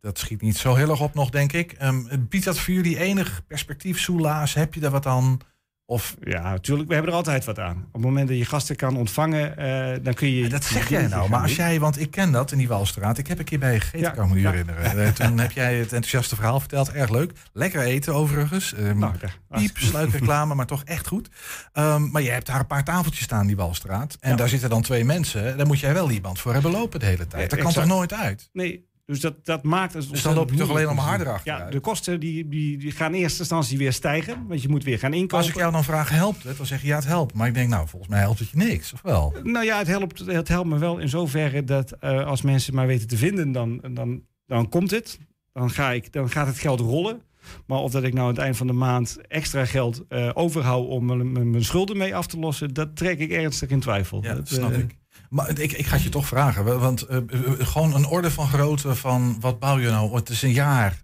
dat schiet niet zo heel erg op nog, denk ik. Ehm, biedt dat voor jullie enig perspectief, Soelaas? Heb je daar wat aan? Of... Ja, natuurlijk. We hebben er altijd wat aan. Op het moment dat je gasten kan ontvangen, eh, dan kun je... Dat zeg jij nou, maar als jij, want ik ken dat in die Walstraat. Ik heb een keer bij gegeten, kan ik me nu herinneren. Eh, Toen heb jij het enthousiaste verhaal verteld, erg leuk. Lekker eten overigens. Um, Nou, piep, sluikreclame, maar toch echt goed. Ehm, maar je hebt daar een paar tafeltjes staan, die Walstraat. En Ja. daar zitten dan twee mensen. Daar moet jij wel iemand voor hebben lopen de hele tijd. Dat kan exact. toch nooit uit? Nee, dus dat, dat maakt het Dus dan loop je toch alleen maar harder Ja, achteruit? de kosten die, die, die gaan in eerste instantie weer stijgen. Want je moet weer gaan inkopen. Als ik jou dan vraag, helpt het? Dan zeg je ja, het helpt. Maar ik denk, nou, volgens mij helpt het je niks, of wel? Nou ja, het helpt, het helpt me wel in zoverre dat eh, als mensen maar weten te vinden, dan, dan, dan komt het. Dan, ga ik, dan gaat het geld rollen. Maar of dat ik nou aan het eind van de maand extra geld eh, overhoud om mijn, schulden mee af te lossen, dat trek ik ernstig in twijfel. Ja, dat dat snap eh, ik. Maar ik, ik ga het je toch vragen, wa- want eh, eh, gewoon een orde van grootte van wat bouw je nou? Het is een jaar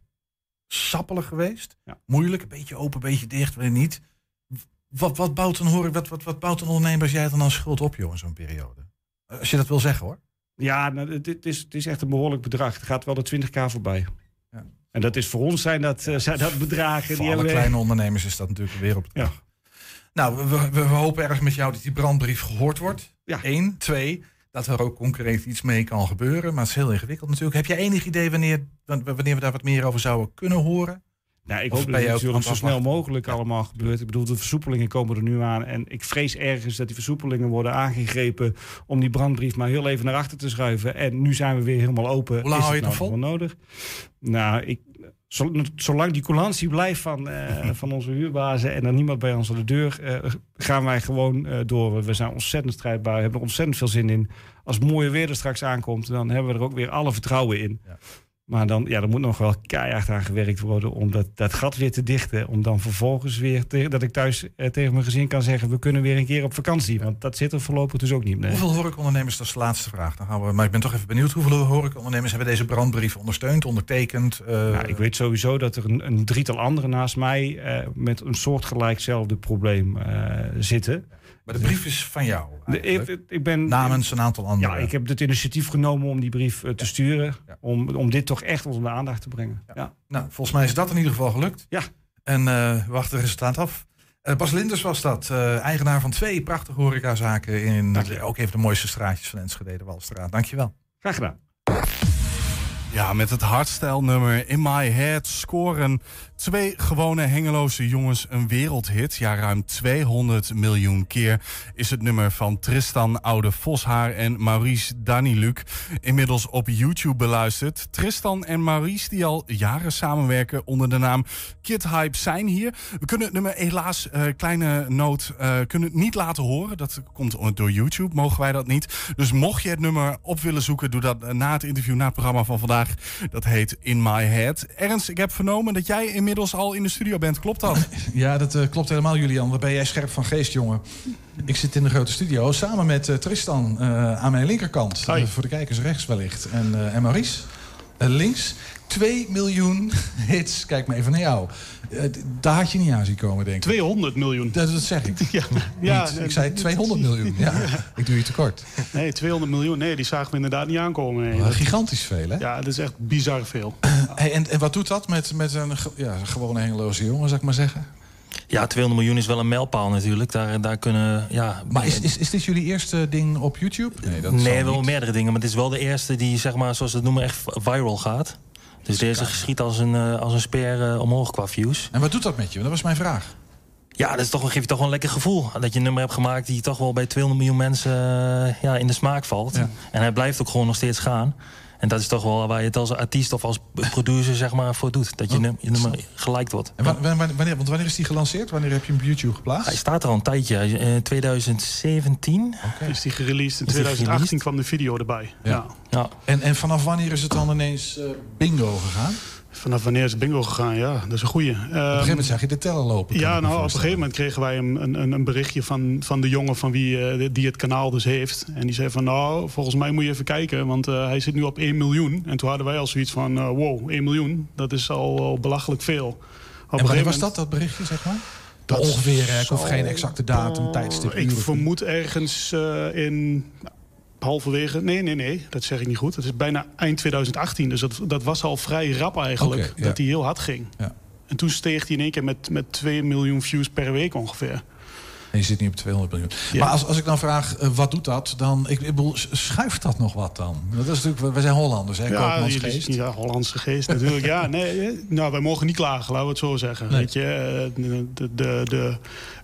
sappelig geweest, moeilijk, een beetje open, een beetje dicht, weet ik niet. Wat, wat, bouwt een, hoor, wat, wat, wat bouwt een ondernemer als jij dan aan schuld op, joh, in zo'n periode? Als je dat wil zeggen, hoor. Ja, nou, is, het is echt een behoorlijk bedrag. Het gaat wel de 20k voorbij. Ja. En dat is voor ons zijn dat, eh, zijn dat bedragen. Voor die alle kleine ondernemers is dat natuurlijk een wereldbedrag. Nou, we, we, hopen ergens met jou dat die brandbrief gehoord wordt. Ja. Eén. Twee, dat er ook concreet iets mee kan gebeuren. Maar het is heel ingewikkeld natuurlijk. Heb je enig idee wanneer, wanneer we daar wat meer over zouden kunnen horen? Nou, ik Of hoop dat het natuurlijk zo snel mogelijk allemaal gebeurt. Ik bedoel, de versoepelingen komen er nu aan. En ik vrees ergens dat die versoepelingen worden aangegrepen... om die brandbrief maar heel even naar achter te schuiven. En nu zijn we weer helemaal open. Hoe lang hou je het nou wel nodig? Nou, ik, zolang die coulantie blijft van, eh, van onze huurbazen... en er niemand bij ons aan de deur... eh, gaan wij gewoon eh, door. We zijn ontzettend strijdbaar. We hebben er ontzettend veel zin in. Als het mooie weer er straks aankomt... dan hebben we er ook weer alle vertrouwen in. Maar dan, ja, er moet nog wel keihard aan gewerkt worden om dat, dat gat weer te dichten. Om dan vervolgens weer, te- dat ik thuis eh, tegen mijn gezin kan zeggen... we kunnen weer een keer op vakantie. Want dat zit er voorlopig dus ook niet meer. Hoeveel horecaondernemers, dat is de laatste vraag. Dan gaan we, maar ik ben toch even benieuwd. Hoeveel horecaondernemers hebben deze brandbrief ondersteund, ondertekend? eh, Nou, ik weet sowieso dat er een, een drietal anderen naast mij... eh, met een soortgelijkzelfde probleem eh, zitten. Maar de brief is van jou. Ik, ik ben, Namens een aantal anderen. Ja, ik heb het initiatief genomen om die brief eh, te sturen. Om, om dit toch echt onder de aandacht te brengen. Ja. Nou, volgens mij is dat in ieder geval gelukt. Ja. En eh, we wachten het resultaat af. Eh, Bas Linders was dat, eh, eigenaar van twee prachtige horecazaken in ook even de mooiste straatjes van Enschede, de Walstraat. Dankjewel. Graag gedaan. Ja, met het hardstyle-nummer In My Head scoren twee gewone hengeloze jongens een wereldhit. Ja, ruim 200 miljoen keer is het nummer van Tristan Oude Voshaar en Maurice Daniluk inmiddels op YouTube beluisterd. Tristan en Maurice, die al jaren samenwerken onder de naam Kid Hype, zijn hier. We kunnen het nummer helaas, eh, kleine noot, eh, kunnen niet laten horen. Dat komt door YouTube, mogen wij dat niet. Dus mocht je het nummer op willen zoeken, doe dat na het interview, na het programma van vandaag. Dat heet In My Head. Ernst, ik heb vernomen dat jij inmiddels al in de studio bent. Klopt dat? Ja, dat eh, klopt helemaal, Julian. Wat ben jij scherp van geest, jongen. Ik zit in de grote studio samen met eh, Tristan eh, aan mijn linkerkant. Voor de kijkers rechts wellicht. En, eh, en Maurice links. 2 miljoen hits. Kijk maar even naar jou. Eh, d- daar had je niet aan zien komen, denk ik. 200 miljoen. Dat, dat zeg ik. Ja, Niet. ik zei 200 miljoen. Ja, ik doe je tekort. Nee, 200 miljoen. Nee, die zagen we inderdaad niet aankomen. Nee. Dat- gigantisch veel, hè? Ja, dat is echt bizar veel. Hey, en, en wat doet dat met, met een ja, gewone hengeloze jongen, zou ik maar zeggen? Ja, 200 miljoen is wel een mijlpaal natuurlijk. Daar, daar kunnen, ja... Maar is, is, is dit jullie eerste ding op YouTube? Nee, dat nee, wel niet. meerdere dingen. Maar het is wel de eerste die, zeg maar, zoals ze het noemen, echt viral gaat. Dus deze geschiet als een, eh, als een speer eh, omhoog qua views. En wat doet dat met je? Dat was mijn vraag. Ja, dat is toch, geeft je toch wel een lekker gevoel. Dat je een nummer hebt gemaakt die toch wel bij 200 miljoen mensen eh, ja, in de smaak valt. En hij blijft ook gewoon nog steeds gaan. En dat is toch wel waar je het als artiest of als producer zeg maar, voor doet. Dat je, nummer geliked wordt. En wa- wa- wa- wanneer, want wanneer is die gelanceerd? Wanneer heb je hem op YouTube geplaatst? Hij staat er al een tijdje. eh, 2017. Is die gereleased in Is die 2018 gereleased? kwam de video erbij. Ja. Ja. En, en vanaf wanneer is het dan ineens eh, bingo gegaan? Vanaf wanneer is bingo gegaan? Ja, dat is een goeie. Op een gegeven moment zag je de teller lopen. Ja, nou, op een gegeven moment kregen wij een, een, een berichtje van, van de jongen van wie, eh, die het kanaal dus heeft. En die zei van, nou, volgens mij moet je even kijken, want eh, hij zit nu op 1 miljoen. En toen hadden wij al zoiets van, eh, wow, 1 miljoen, dat is al, al belachelijk veel. Op En gegeven wanneer was dat, dat berichtje, zeg maar? Dat ongeveer, ik hoef geen exacte datum, tijdstip, Ik uur vermoed ergens in halverwege... Nee, nee, nee, dat zeg ik niet goed. Het is bijna eind 2018, dus dat, dat was al vrij rap eigenlijk. Ja. Dat hij heel hard ging. Ja. En toen steeg hij in één keer met, met 2 miljoen views per week ongeveer. Je zit niet op 200 miljoen. Maar als, als ik dan vraag, eh, wat doet dat? Dan, ik, ik bedoel, schuift dat nog wat dan? Dat is natuurlijk, wij zijn Hollanders, hè? Ja, jullie- ja, Hollandse geest natuurlijk. ja, nee, eh, nou, wij mogen niet klagen, laten we het zo zeggen. Nee. Weet je, eh, de, de, de,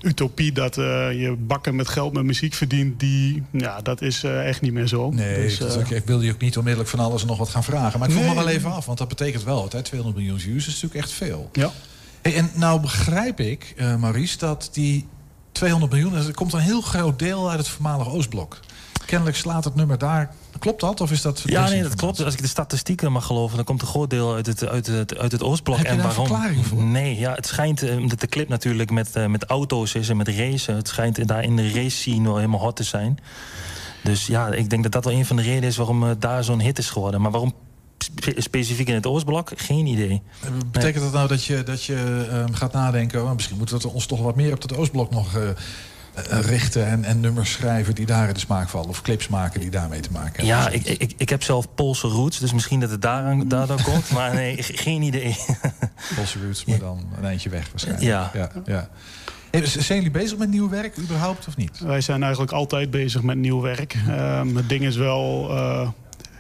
utopie dat je bakken met geld met muziek verdient, die, ja, dat is echt niet meer zo. Nee, Dus, ik wilde je ook niet onmiddellijk van alles en nog wat gaan vragen. Maar ik Nee. me wel even af, want dat betekent wel wat. Hè? 200 miljoen views is natuurlijk echt veel. Ja. Hey, en nou begrijp ik, Maurice, dat die 200 miljoen... er komt een heel groot deel uit het voormalige Oostblok. Kennelijk slaat het nummer daar... Klopt dat? Of is dat Ja, nee, dat klopt. Als ik de statistieken mag geloven, dan komt een groot deel uit het, uit het, uit het Oostblok. Heb je en daar waarom? verklaring voor? Nee, ja, het schijnt, eh, omdat de clip natuurlijk met, eh, met auto's is en met racen. Het schijnt daar in de race scene wel helemaal hot te zijn. Dus ja, ik denk dat dat wel een van de redenen is waarom het daar zo'n hit is geworden. Maar waarom spe- specifiek in het Oostblok? Geen idee. Betekent dat nou dat je, dat je ehm, gaat nadenken... oh, misschien moeten we ons toch wat meer op dat Oostblok nog eh, eh, richten... En, en nummers schrijven die daar in de smaak vallen... of clips maken die daarmee te maken hebben? Ja, ik, ik, ik heb zelf Poolse roots, dus misschien dat het daaraan, daardoor komt. Maar nee, ge- geen idee. Poolse roots, maar dan een eindje weg waarschijnlijk. Ja. ja, z- zijn jullie bezig met nieuw werk überhaupt of niet? Wij zijn eigenlijk altijd bezig met nieuw werk. Ehm, het ding is wel... eh,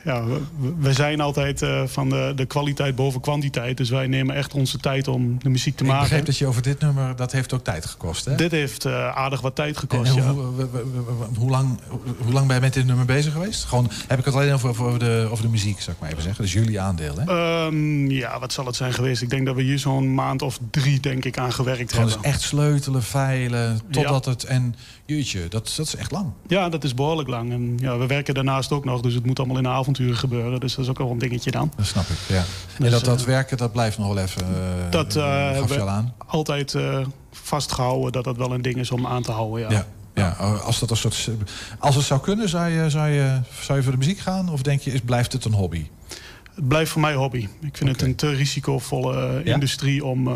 ja, we, we zijn altijd eh, van de, de kwaliteit boven kwantiteit. Dus wij nemen echt onze tijd om de muziek te Ik maken. begreep dat je over dit nummer, dat heeft ook tijd gekost, hè? Dit heeft eh, aardig wat tijd En gekost, hoe, ja. hoe, hoe- hoe- hoe lang, hoe lang ben je met dit nummer bezig geweest? Gewoon, heb ik het alleen over, over, de, over de muziek, zou ik maar even zeggen. Dus jullie aandeel, hè? Ehm, ja, wat zal het zijn geweest? Ik denk dat we hier zo'n maand of drie denk ik aan gewerkt Gewoon dus hebben. echt sleutelen, veilen, totdat het... En jeetje, dat, dat is echt lang. Ja, dat is behoorlijk lang. En ja, we werken daarnaast ook nog, dus het moet allemaal in de avonturen gebeuren. Dus dat is ook wel een dingetje dan. Dat snap ik, ja. en Dus, dat, dat eh, werken, dat blijft nog wel even... eh, Dat eh, gaf je al aan. altijd eh, vastgehouden dat dat wel een ding is om aan te houden. Ja. Ja. Ja, als, dat een soort, als het zou kunnen, zou je, zou, je, zou je voor de muziek gaan? Of denk je, is, blijft het een hobby? Het blijft voor mij hobby. Ik vind het een te risicovolle Ja? industrie om...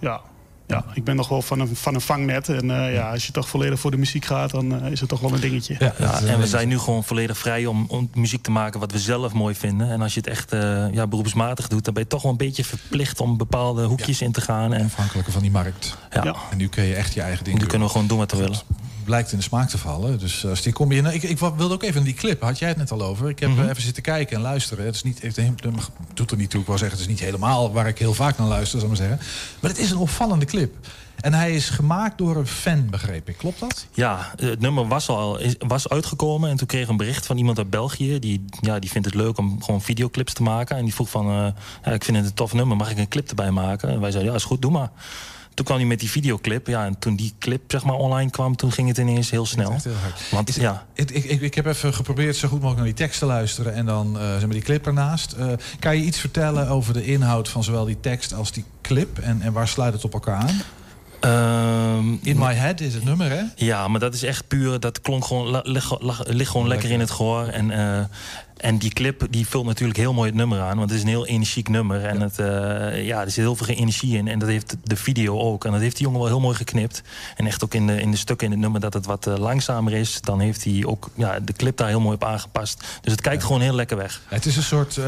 ja, ja, ik ben nog wel van een, van een vangnet. En eh, ja, als je toch volledig voor de muziek gaat, dan eh, is het toch wel een dingetje. Ja, en we zijn nu gewoon volledig vrij om, om muziek te maken wat we zelf mooi vinden. En als je het echt eh, ja, beroepsmatig doet, dan ben je toch wel een beetje verplicht om bepaalde hoekjes in te gaan. En, Afhankelijk van die markt. Ja. En nu kun je echt je eigen ding nu doen. kunnen we gewoon doen wat we willen. Blijkt in de smaak te vallen. Dus als die combi... Nou, ik, ik wilde ook even die clip. Had jij het net al over? Ik heb Mhm. eh, even zitten kijken en luisteren. Het is niet, het doet er niet toe. Ik wil zeggen, het is niet helemaal waar ik heel vaak naar luister, zal ik maar zeggen. Maar het is een opvallende clip. En hij is gemaakt door een fan, begreep ik. Klopt dat? Ja, het nummer was al was uitgekomen en toen kreeg ik een bericht van iemand uit België. Die, ja, die vindt het leuk om gewoon videoclips te maken. En die vroeg van, eh, ja, ik vind het een tof nummer, mag ik een clip erbij maken? En wij zeiden, ja, is goed, doe maar. Toen kwam hij met die videoclip. Ja, en toen die clip zeg maar online kwam, toen ging het ineens heel snel. Heel hard. Want ja, Ik, ik, ik, ik heb even geprobeerd zo goed mogelijk naar die tekst te luisteren en dan eh, zeg maar die clip ernaast. Eh, kan je iets vertellen over de inhoud van zowel die tekst als die clip en, en waar sluit het op elkaar aan? Ehm, In My Head is het nummer, hè? Ja, maar dat is echt puur. Dat klonk gewoon, ligt gewoon lekker in het gehoor. En, eh, en die clip die vult natuurlijk heel mooi het nummer aan. Want het is een heel energiek nummer. En het, eh, ja, er zit heel veel energie in. En dat heeft de video ook. En dat heeft die jongen wel heel mooi geknipt. En echt ook in de, in de stukken in het nummer dat het wat eh, langzamer is. Dan heeft hij ook ja, de clip daar heel mooi op aangepast. Dus het kijkt gewoon heel lekker weg. Het is een soort,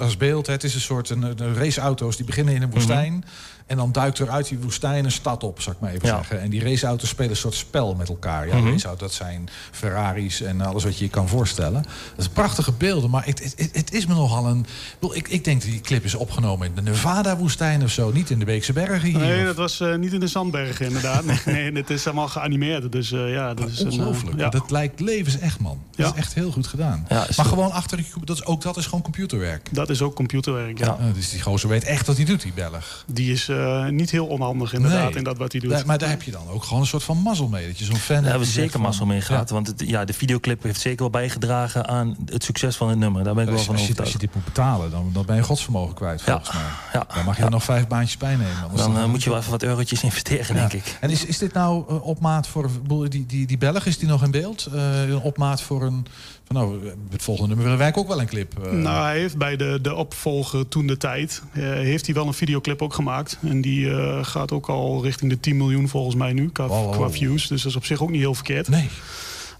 als- beeld, het is een soort een, raceauto's die beginnen in een woestijn. En dan duikt er uit die woestijn een stad op, zou ik maar even Ja. zeggen. En die raceauto's spelen een soort spel met elkaar. Ja, Mhm. raceauto's, dat zijn Ferraris en alles wat je je kan voorstellen. Dat is prachtige beelden, maar het, het, het, het is me nogal een... Ik, ik, ik denk dat die clip is opgenomen in de Nevada-woestijn of zo. Niet in de Beekse Bergen hier. Nee, of- dat was eh, niet in de Zandbergen inderdaad. Nee, nee, het is allemaal geanimeerd. Dus eh, ja, dat is een, eh, Ongelooflijk. ja. Dat lijkt levensecht, man. Dat Ja. is echt heel goed gedaan. Maar zo. gewoon achter de... Dat is, ook dat is gewoon computerwerk. Dat is ook computerwerk, ja. Dus die gozer weet echt wat hij doet, die Belg. Die is eh, niet heel onhandig inderdaad Nee. in dat wat hij doet. Maar daar heb je dan ook gewoon een soort van mazzel mee. Dat je zo'n fan Daar hebt hebben we zeker van- mazzel mee gehad. Want het, ja, de videoclip heeft zeker wel bijgedragen aan het succes van het nummer. Daar ben ik wel Als, van als, je, als overtuigd. je dit moet betalen, dan, dan ben je godsvermogen kwijt, volgens mij. Ja. Dan mag je er nog vijf baantjes bij nemen. Dan eh, moet je wel even wat eurotjes investeren, denk ik. En is, is dit nou eh, op maat voor... Die, die, die Belg, is die nog in beeld? Eh, een opmaat voor een... Van, nou, het volgende nummer willen wij ook wel een clip. eh. Nou, hij heeft bij de, de opvolger toen de tijd... eh, heeft hij wel een videoclip ook gemaakt. En die eh, gaat ook al richting de 10 miljoen volgens mij nu, qua, Wow, views. Dus dat is op zich ook niet heel verkeerd. Nee.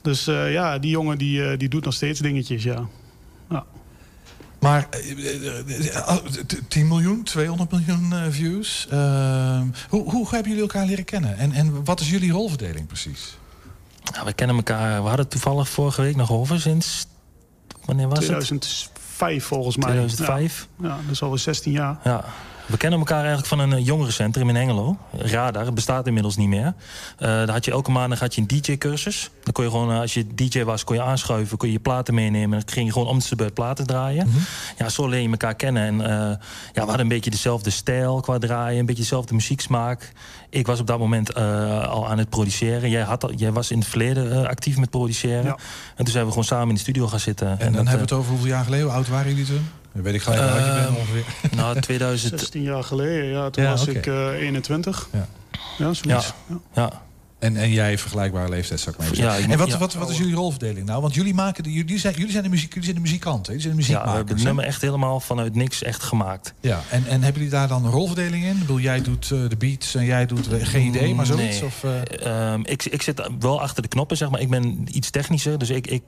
Dus ja, die jongen die, die doet nog steeds dingetjes, ja. ja. Maar eh, eh, eh, t- 10 miljoen, 200 miljoen views. Ehm, hoe, hoe hebben jullie elkaar leren kennen? En, en wat is jullie rolverdeling precies? Ja, we kennen elkaar. We hadden toevallig vorige week nog over sinds. Wanneer was het? 2005 volgens mij. 2005. Ja, ja, dat is alweer 16 jaar. Ja. We kennen elkaar eigenlijk van een eh, jongerencentrum in Hengelo. Radar, het bestaat inmiddels niet meer. Eh, daar had je elke maandag had je een DJ-cursus. Dan kon je gewoon, eh, als je DJ was, kon je aanschuiven, kon je je platen meenemen. Dan ging je gewoon om de beurt platen draaien. Ja, zo leer je elkaar kennen. En ja, we hadden een beetje dezelfde stijl qua draaien, een beetje dezelfde muzieksmaak. Ik was op dat moment al aan het produceren. Jij, had al, jij was in het verleden actief met produceren. En toen zijn we gewoon samen in de studio gaan zitten. En, dan dat, hebben we het over hoeveel jaar geleden? Hoe oud waren jullie toen? Dan weet ik gelijk hoe oud je bent Ehm, ongeveer. Nou, 2000. 16 jaar geleden, ja. Toen Ja, was ik eh 21. Ja. Ja, zoiets. Ja. ja. En, en jij vergelijkbare leeftijd, zou ik maar even Ja, zeggen. en wat, ja. wat, wat is jullie rolverdeling nou? Want jullie, maken de, jullie, zijn, jullie, zijn, de muziek, jullie zijn de muzikanten, hè? jullie zijn de Ja, we muziekmakers. hebben het nummer echt helemaal vanuit niks echt gemaakt. Ja, en, en hebben jullie daar dan een rolverdeling in? Ik bedoel, jij doet eh, de beats en jij doet eh, geen idee, maar zoiets? Nee. Of, eh? Ehm, ik, ik zit wel achter de knoppen, zeg maar. Ik ben iets technischer, dus ik, ik,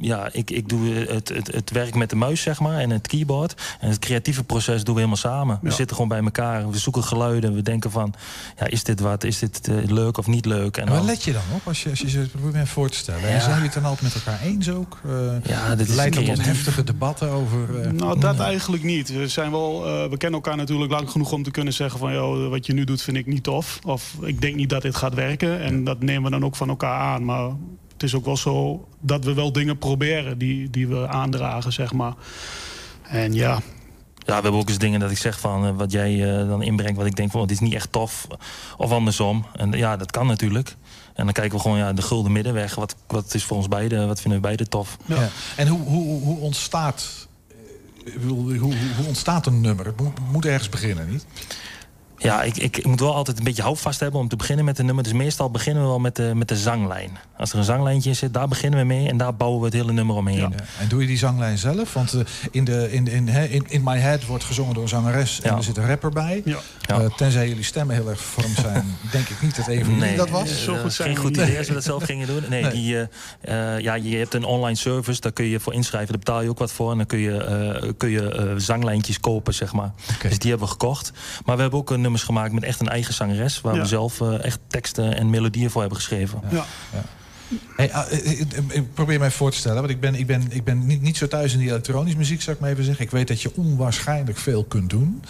ja, ik, ik doe het, het, het werk met de muis, zeg maar, en het keyboard. En het creatieve proces doen we helemaal samen. We zitten gewoon bij elkaar, we zoeken geluiden. We denken van, ja, is dit wat? Is dit eh, leuk of niet leuk? En En waar dan- let je dan op als je, als je ze probeert me even voor te stellen? En zijn jullie het dan altijd met elkaar eens ook? Eh, Ja, dit leidt dat tot heftige debatten over... eh, Nou, dat eigenlijk niet. We, zijn wel, eh, we kennen elkaar natuurlijk lang genoeg om te kunnen zeggen van... Joh, wat je nu doet vind ik niet tof. Of ik denk niet dat dit gaat werken. En dat nemen we dan ook van elkaar aan. Maar het is ook wel zo dat we wel dingen proberen die, die we aandragen, zeg maar. En ja, Ja, we hebben ook eens dingen dat ik zeg van eh, wat jij eh, dan inbrengt, wat ik denk van oh, dit is niet echt tof. Of andersom. En ja, dat kan natuurlijk. En dan kijken we gewoon ja, de gulden middenweg. Wat, wat is voor ons beiden, wat vinden we beiden tof? Ja. En hoe, hoe, hoe ontstaat... eh, Hoe, hoe, hoe ontstaat een nummer? Het moet, moet ergens beginnen, niet? Ja, ik, ik, ik moet wel altijd een beetje houvast hebben om te beginnen met een nummer. Dus meestal beginnen we wel met de, met de zanglijn. Als er een zanglijntje in zit, daar beginnen we mee. En daar bouwen we het hele nummer omheen. Ja. En doe je die zanglijn zelf? Want eh, in, de, in, in, hè, in, in My Head wordt gezongen door een zangeres en Ja. er zit een rapper bij. Ja. Eh, tenzij jullie stemmen heel erg vorm zijn, denk ik niet dat een van jullie Nee, dat was. eh, Zo goed zijn geen goed idee als we dat zelf gingen doen. Nee, Nee. Die, eh, eh, ja, je hebt een online service, daar kun je voor inschrijven. Daar betaal je ook wat voor. En dan kun je, eh, kun je eh, zanglijntjes kopen, zeg maar. Dus die hebben we gekocht. Maar we hebben ook eh, nummers gemaakt met echt een eigen zangeres. Waar Ja. we zelf eh, echt teksten en melodieën voor hebben geschreven. ja. Hey, ah, eh, eh, ik probeer mij voor te stellen, want ik ben, ik ben, ik ben niet, niet zo thuis in die elektronische muziek, zou ik maar even zeggen. Ik weet dat je onwaarschijnlijk veel kunt doen.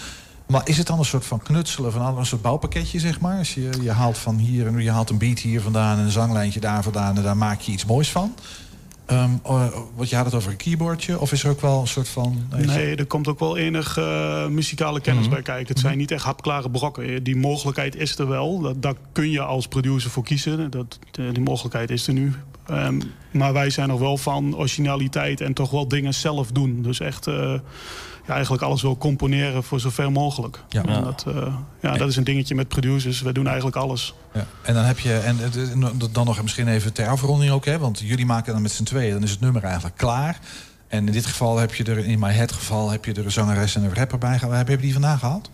Maar is het dan een soort van knutselen van een soort bouwpakketje, zeg maar? Als je, je haalt van hier en je haalt een beat hier vandaan en een zanglijntje daar vandaan en daar maak je iets moois van. Ehm eh, want je had het over een keyboardje, of is er ook wel een soort van. Nee, er komt ook wel enig eh, muzikale kennis Mhm. bij kijken. Het zijn niet echt hapklare brokken. Die mogelijkheid is er wel. Dat, daar kun je als producer voor kiezen. Dat, eh, die mogelijkheid is er nu. Ehm, maar wij zijn nog wel van originaliteit en toch wel dingen zelf doen. Dus echt eh, ja, eigenlijk alles wil componeren voor zover mogelijk. Ja. En dat, eh, ja, dat is een dingetje met producers. We doen eigenlijk alles. Ja. En dan heb je, en het- het- dan nog misschien even ter afronding ook, hè, want jullie maken dan met z'n tweeën, dan is het nummer eigenlijk klaar. En in dit geval heb je er, in My Head geval, heb je er een zangeres en een rapper bij gehaald. Heb je die vandaan gehaald?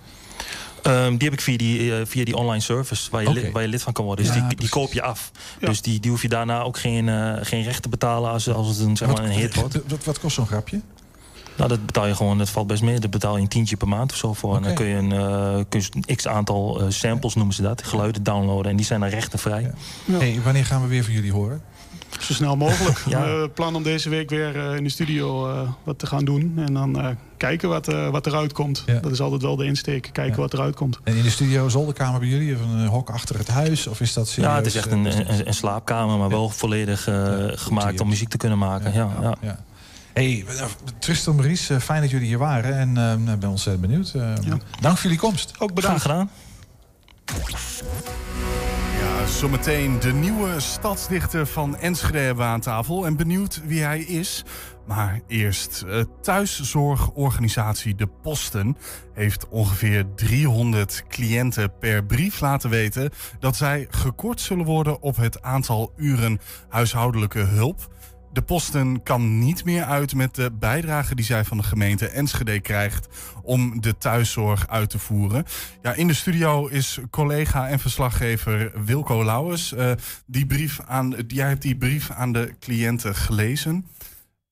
Ehm, die heb ik via die, eh, via die online service waar je, lid, waar je lid van kan worden. Dus Ja, die, die koop je af. Ja. Dus die, die hoef je daarna ook geen, eh, geen recht te betalen als, als het een, zeg maar, een hit wordt. Wat, wat kost zo'n grapje? Nou, dat betaal je gewoon, dat valt best mee. Dat betaal je een tientje per maand of zo voor. En dan kun je een, eh, kun je een x aantal eh, samples, noemen ze dat, geluiden downloaden. En die zijn dan rechtenvrij. Ja. Ja. Hey, wanneer gaan we weer van jullie horen? Zo snel mogelijk. Ja. We plannen om deze week weer eh, in de studio eh, wat te gaan doen. En dan eh, kijken wat, eh, wat eruit komt. Ja. Dat is altijd wel de insteek. Kijken Ja. wat eruit komt. En in de studio, zolderkamer bij jullie, of een hok achter het huis? Of is dat serieus? Ja, het is echt een, een, een slaapkamer, maar wel volledig eh, gemaakt om muziek te kunnen maken. Ja, ja, ja. Hey, Tristan Maurice, eh, fijn dat jullie hier waren. En eh, nou, ik ben ontzettend benieuwd. Eh, Dank voor jullie komst. Ook Graag bedankt. gedaan. Ja, zometeen de nieuwe stadsdichter van Enschede hebben we aan tafel. En benieuwd wie hij is. Maar eerst, eh, thuiszorgorganisatie De Posten heeft ongeveer 300 cliënten per brief laten weten dat zij gekort zullen worden op het aantal uren huishoudelijke hulp. De Posten kan niet meer uit met de bijdrage die zij van de gemeente Enschede krijgt om de thuiszorg uit te voeren. Ja, in de studio is collega en verslaggever Wilco Lauwers. Eh, die brief aan, jij hebt die brief aan de cliënten gelezen.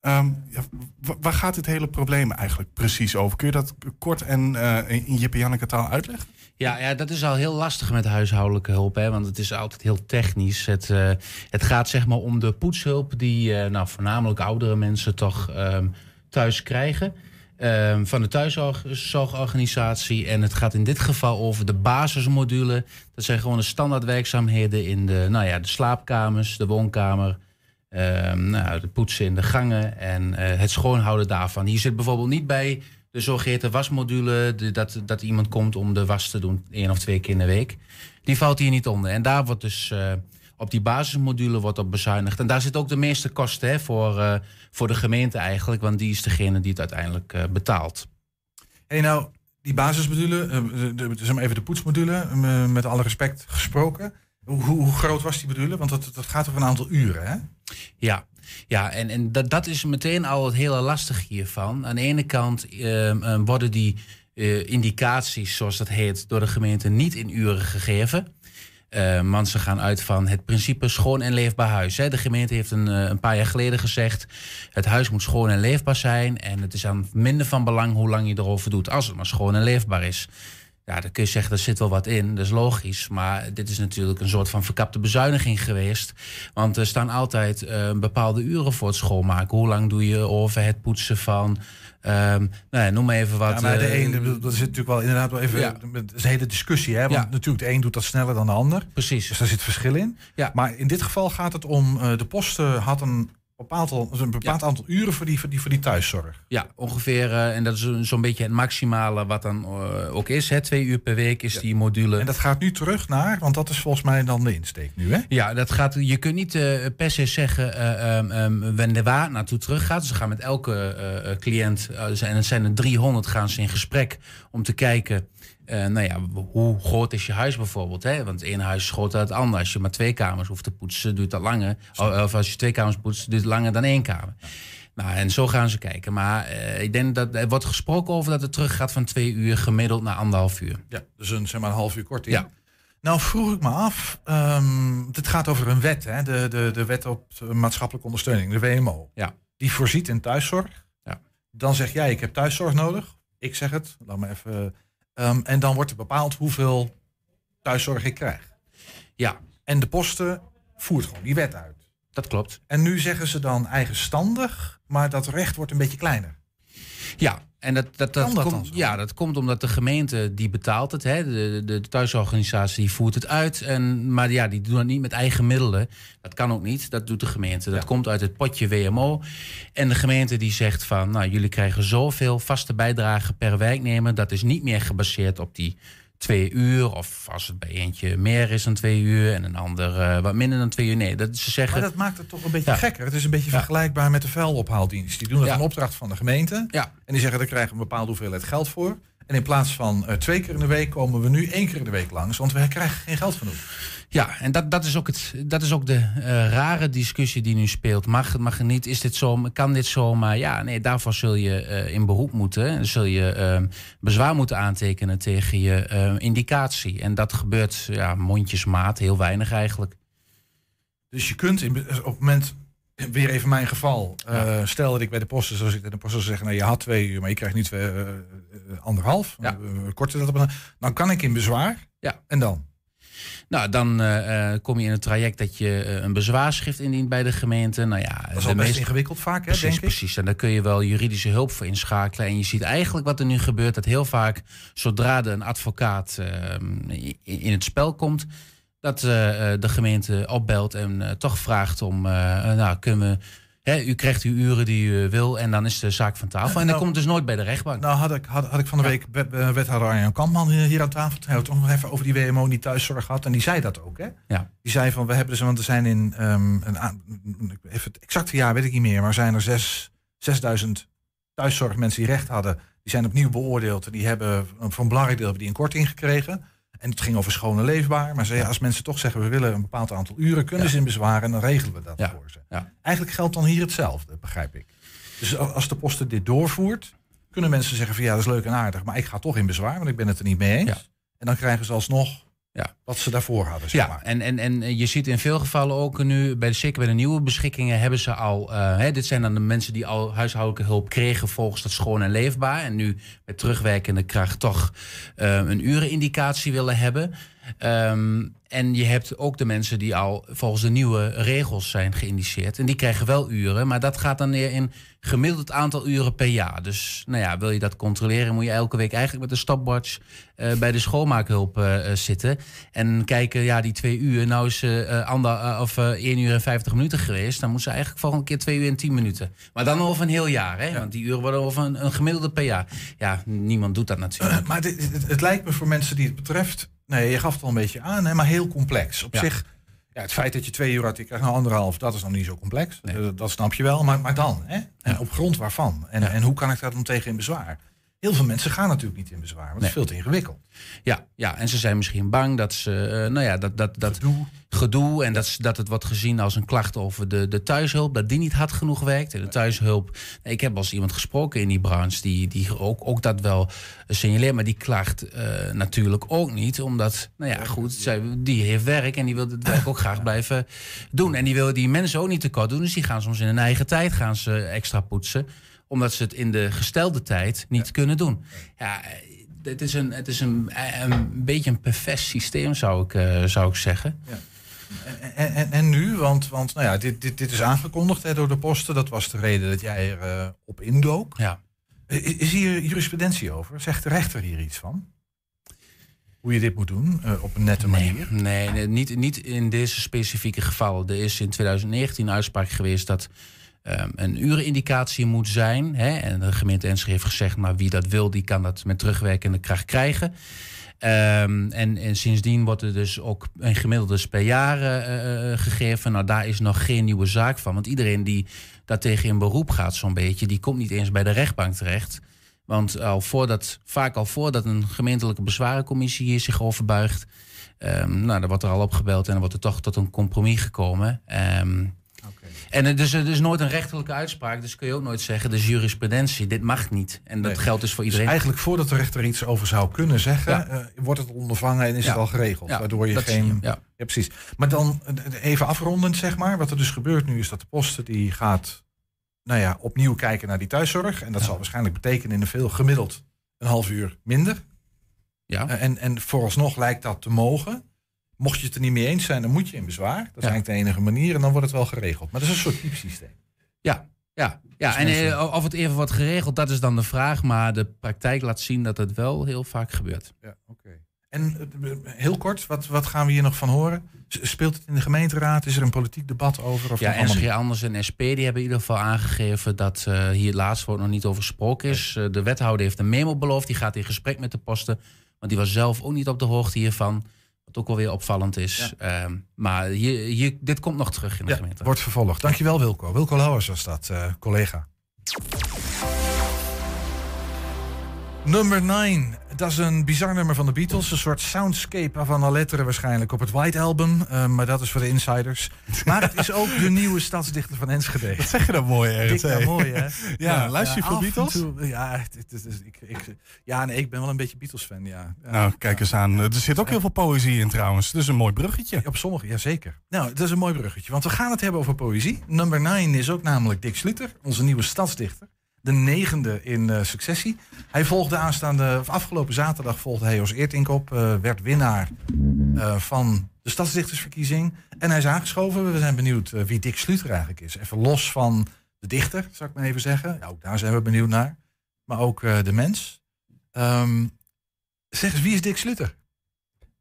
Ehm, ja, wa- waar gaat dit hele probleem eigenlijk precies over? Kun je dat kort en eh, in Janneke taal uitleggen? Ja, ja, dat is al heel lastig met huishoudelijke hulp, hè, want het is altijd heel technisch. Het, eh, het gaat zeg maar om de poetshulp die eh, nou, voornamelijk oudere mensen toch ehm, thuis krijgen. ehm, van de thuiszorgorganisatie. En het gaat in dit geval over de basismodule. Dat zijn gewoon de standaardwerkzaamheden in de, nou ja, de slaapkamers, de woonkamer. Ehm, nou, de poetsen in de gangen en eh, het schoonhouden daarvan. Hier zit bijvoorbeeld niet bij de zogeheten wasmodule, dat, dat iemand komt om de was te doen één of twee keer in de week. Die valt hier niet onder. En daar wordt dus eh, op die basismodule wordt op bezuinigd. En daar zit ook de meeste kosten hè, voor, eh, voor de gemeente eigenlijk, want die is degene die het uiteindelijk betaalt. Hey, nou, die basismodule, de, even de poetsmodule, met alle respect gesproken. Hoe, hoe groot was die module? Want dat, dat gaat over een aantal uren, hè? Ja, ja en, en dat, dat is meteen al het hele lastige hiervan. Aan de ene kant ehm, ehm, worden die eh, indicaties, zoals dat heet, door de gemeente niet in uren gegeven. Ehm, want ze gaan uit van het principe schoon en leefbaar huis. Hè. De gemeente heeft een, eh, een paar jaar geleden gezegd... het huis moet schoon en leefbaar zijn... en het is aan minder van belang hoe lang je erover doet... als het maar schoon en leefbaar is. Ja, dan kun je zeggen, er zit wel wat in, dat is logisch. Maar dit is natuurlijk een soort van verkapte bezuiniging geweest. Want er staan altijd eh, bepaalde uren voor het schoonmaken. Hoe lang doe je over het poetsen van... ehm, nou ja, noem maar even wat. ja, maar de eh, ene, dat zit natuurlijk wel inderdaad wel even... Ja. Het is een hele discussie, hè? Want natuurlijk, de een doet dat sneller dan de ander. Precies. Dus daar zit verschil in. Ja. Maar in dit geval gaat het om... eh, de posten had een een bepaald aantal uren voor die, voor die, voor die thuiszorg. Ja, ongeveer. eh, en dat is zo- zo'n beetje het maximale wat dan eh, ook is. Hè. Twee uur per week is die module. En dat gaat nu terug naar, want dat is volgens mij dan de insteek nu, hè? Ja, dat gaat, je kunt niet eh, per se zeggen ehm, wanneer waar naartoe terug gaat. Ze gaan met elke cliënt, zijn- en het zijn er 300, gaan ze in gesprek om te kijken... eh, nou ja, hoe groot is je huis bijvoorbeeld? Hè? Want het ene huis is groter dan het andere. Als je maar twee kamers hoeft te poetsen, duurt dat langer. Of als je twee kamers poetst, duurt het langer dan één kamer. Nou, en zo gaan ze kijken. Maar eh, ik denk dat er wordt gesproken over dat het terug gaat van twee uur gemiddeld naar anderhalf uur. Ja, dus een, zeg maar een half uur korting. Ja. Nou vroeg ik me af, ehm dit gaat over een wet, hè? De, de, de wet op maatschappelijke ondersteuning, de WMO. Ja. Die voorziet in thuiszorg. Ja. Dan zeg jij, ik heb thuiszorg nodig. Ik zeg het, laat me even. Ehm, en dan wordt er bepaald hoeveel thuiszorg ik krijg. Ja. En de posten voert gewoon die wet uit. Dat klopt. En nu zeggen ze dan eigenstandig, maar dat recht wordt een beetje kleiner. Ja, en dat, dat, dat, komt, ja, dat komt omdat de gemeente die betaalt het. Hè. De, de, de thuisorganisatie die voert het uit. En, maar ja, die doen dat niet met eigen middelen. Dat kan ook niet. Dat doet de gemeente. Dat komt uit het potje WMO. En de gemeente die zegt van... nou, jullie krijgen zoveel vaste bijdragen per werknemer. Dat is niet meer gebaseerd op die twee uur. Of als het bij eentje meer is dan twee uur... en een ander eh, wat minder dan twee uur. Nee, dat ze zeggen... Maar dat maakt het toch een beetje Ja. gekker. Het is een beetje Ja. vergelijkbaar met de vuilophaaldienst. Die doen dat Ja. een opdracht van de gemeente. Ja. En die zeggen, daar krijgen we een bepaalde hoeveelheid geld voor. En in plaats van eh, twee keer in de week komen we nu één keer in de week langs. Want we krijgen geen geld genoeg. Ja, en dat, dat, is ook het, dat is ook de eh, rare discussie die nu speelt. Mag het, mag het niet? Is dit zo? Kan dit zo? Maar ja, nee, daarvoor zul je eh, in beroep moeten. En zul je eh, bezwaar moeten aantekenen tegen je eh, indicatie. En dat gebeurt ja, mondjesmaat, heel weinig eigenlijk. Dus je kunt in, op het moment, weer even mijn geval. stel dat ik bij de posten zou zitten en de posten zou zeggen, nou je had twee uur, maar je krijgt nu twee, anderhalf. Ja. Korter dat op een- Dan kan ik in bezwaar. Ja. En dan? Nou, dan eh, eh, kom je in het traject dat je eh, een bezwaarschrift indient bij de gemeente. Nou ja, Dat is al best meeste- ingewikkeld vaak, hè, Precies, denk ik. precies. En daar kun je wel juridische hulp voor inschakelen. En je ziet eigenlijk wat er nu gebeurt, dat heel vaak zodra er een advocaat eh, in, het spel komt, dat de gemeente opbelt en toch vraagt om, nou, kunnen we, hè, u krijgt uw uren die u wil en dan is de zaak van tafel. En dan Nou, komt het dus nooit bij de rechtbank. Nou had ik, had, had ik van de week eh, wethouder Arjan Kampman hier hier aan tafel. Hij had toch nog even over die WMO die thuiszorg gehad. En die zei dat ook, hè? Ja. Die zei van, we hebben dus, want er zijn in, ehm, een, even het exacte jaar weet ik niet meer, maar zijn er zes, 6000 thuiszorgmensen die recht hadden. Die zijn opnieuw beoordeeld. En die hebben, voor een belangrijk deel, hebben die een korting gekregen. En het ging over schoon en leefbaar. Maar ze, ja, als mensen toch zeggen, we willen een bepaald aantal uren, kunnen ze in bezwaar en dan regelen we dat Ja. voor ze. Ja. Eigenlijk geldt dan hier hetzelfde, begrijp ik. Dus als de posten dit doorvoert, kunnen mensen zeggen van ja, dat is leuk en aardig, maar ik ga toch in bezwaar, want ik ben het er niet mee eens. En dan krijgen ze alsnog Ja. wat ze daarvoor hadden. Zeg Ja, maar. en, en, en je ziet in veel gevallen ook nu, bij de, zeker bij de nieuwe beschikkingen, hebben ze al. eh, hè, dit zijn dan de mensen die al huishoudelijke hulp kregen volgens dat schoon en leefbaar. En nu met terugwerkende kracht toch eh, een urenindicatie willen hebben. Ehm, en je hebt ook de mensen die al volgens de nieuwe regels zijn geïndiceerd. En die krijgen wel uren, maar dat gaat dan neer in gemiddeld aantal uren per jaar. Dus nou ja, wil je dat controleren, moet je elke week eigenlijk met een stopwatch eh, bij de schoonmaakhulp eh, eh, zitten. En kijken, ja, die twee uur, nou is eh ander, of eh 1 uur en 50 minuten geweest. Dan moet ze eigenlijk volgende keer 2 uur en 10 minuten. Maar dan over een heel jaar, hè? Want die uren worden over een, een gemiddelde per jaar. Ja, niemand doet dat natuurlijk. Maar dit- het, het lijkt me voor mensen die het betreft, nee, je gaf het al een beetje aan, hè, maar heel complex. Op Ja. zich, ja, het feit dat je twee uur had, ik krijg nou anderhalf, dat is nog niet zo complex. Eh, dat snap je wel, maar, maar dan, hè? En op grond waarvan? En, en hoe kan ik daar dan tegen in bezwaar? Heel veel mensen gaan natuurlijk niet in bezwaar, want het is veel te ingewikkeld. Ja, ja, en ze zijn misschien bang dat ze, eh, nou ja, dat, dat, dat gedoe, en dat, dat het wordt gezien als een klacht over de, de thuishulp, dat die niet hard genoeg werkt. En de thuishulp, ik heb als iemand gesproken in die branche die, die ook, ook dat wel signaleert, maar die klacht eh, natuurlijk ook niet, omdat, nou ja, goed, zij, die heeft werk en die wil het werk ook graag blijven doen. En die wil die mensen ook niet tekort doen, dus die gaan soms in hun eigen tijd gaan ze extra poetsen omdat ze het in de gestelde tijd niet kunnen doen. Ja, het is een, het is een, een beetje een pervers systeem, zou ik, eh, zou ik zeggen. En, en, en nu, want, want nou ja, dit, dit, dit is aangekondigd hè, door de posten, dat was de reden dat jij er eh, op indook. Ja. Is hier jurisprudentie over? Zegt de rechter hier iets van? Hoe je dit moet doen, eh, op een nette manier? Nee, nee, niet, niet in deze specifieke gevallen. Er is in 2019 een uitspraak geweest dat ehm, een urenindicatie moet zijn. Hè? En de gemeente Enschede heeft gezegd, maar wie dat wil, die kan dat met terugwerkende kracht krijgen. Ehm, en, en sindsdien wordt er dus ook een gemiddelde per jaar eh, eh, gegeven. Nou, daar is nog geen nieuwe zaak van. Want iedereen die daar tegen in beroep gaat, zo'n beetje, die komt niet eens bij de rechtbank terecht. Want al voordat, vaak al voordat een gemeentelijke bezwarencommissie hier zich over buigt, ehm, nou, dan wordt er al opgebeld en dan wordt er toch tot een compromis gekomen. Ehm, En het is, het is nooit een rechterlijke uitspraak, dus kun je ook nooit zeggen, de jurisprudentie, dit mag niet. En dat Nee. geldt dus voor Dus iedereen. eigenlijk voordat de rechter iets over zou kunnen zeggen, Ja. eh, wordt het ondervangen en is Ja. het al geregeld. Ja, waardoor je geen. je, ja. precies. Maar dan eh, even afrondend, zeg maar. Wat er dus gebeurt nu is dat de posten die gaat nou ja, opnieuw kijken naar die thuiszorg. En dat zal waarschijnlijk betekenen in een veel gemiddeld een half uur minder. Ja. Eh, en, en vooralsnog lijkt dat te mogen. Mocht je het er niet mee eens zijn, dan moet je in bezwaar. Dat is eigenlijk de enige manier en dan wordt het wel geregeld. Maar dat is een soort piepsysteem. Ja, ja. ja. Dus en mensen- eh, of het even wordt geregeld, dat is dan de vraag. Maar de praktijk laat zien dat het wel heel vaak gebeurt. Ja, oké. En eh, heel kort, wat, wat gaan we hier nog van horen? Speelt het in de gemeenteraad? Is er een politiek debat over? Of ja, NSG? Anders en SP die hebben in ieder geval aangegeven dat eh, hier het laatste woord nog niet over gesproken is. De wethouder heeft een memo beloofd, die gaat in gesprek met de posten. Want die was zelf ook niet op de hoogte hiervan. Wat ook wel weer opvallend is. Ehm, maar hier, hier, dit komt nog terug in de Ja, gemeente. wordt vervolgd. Dankjewel Wilco. Wilco Lauwers was dat, eh, collega. Nummer 9. Dat is een bizar nummer van de Beatles. Een soort soundscape van alle letteren waarschijnlijk op het White Album. Eh, maar dat is voor de insiders. Maar het is ook de nieuwe stadsdichter van Enschede. Wat zeg je dat mooi, Ernst? Dik nou mooi, hè? Ja, luister je veel en Beatles? toe- ja, het- het is- ik, ik, ja nee, ik ben wel een beetje Beatles-fan, ja. ja. Nou, kijk eens aan. Er zit ook heel veel poëzie in trouwens. Dus een mooi bruggetje. Op sommige, ja zeker. Nou, dat is een mooi bruggetje, want we gaan het hebben over poëzie. Nummer 9 is ook namelijk Dick Sluter, onze nieuwe stadsdichter. De negende in eh, successie. Hij volgde aanstaande, of afgelopen zaterdag volgde hij Jos Eertink op. eh, werd winnaar eh, van de stadsdichtersverkiezing. En hij is aangeschoven. We zijn benieuwd wie Dick Sluter eigenlijk is. Even los van de dichter, zou ik maar even zeggen. Ja, ook daar zijn we benieuwd naar. Maar ook de mens. Ehm, zeg eens, wie is Dick Sluter?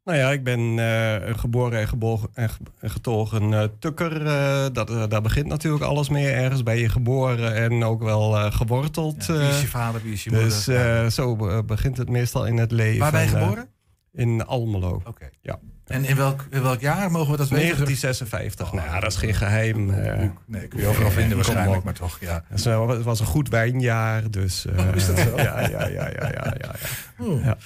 Nou ja, ik ben eh, geboren en, gebogen, en ge- en getogen eh, tukker. eh, dat, daar begint natuurlijk alles mee. Ergens ben je geboren en ook wel geworteld. wie is je vader, wie is je Dus moeder? eh, zo be- begint het meestal in het leven. Waar ben je geboren? in Almelo. Oké. Ja. En in welk, in welk jaar mogen we dat weten? 1956. nou ja, dat is geen geheim. eh. Nee, kun je overal vinden waarschijnlijk, op. maar toch, ja. Het was een goed wijnjaar, dus... Oh, is dat zo? Ja, ja, ja, ja, ja. ja, ja.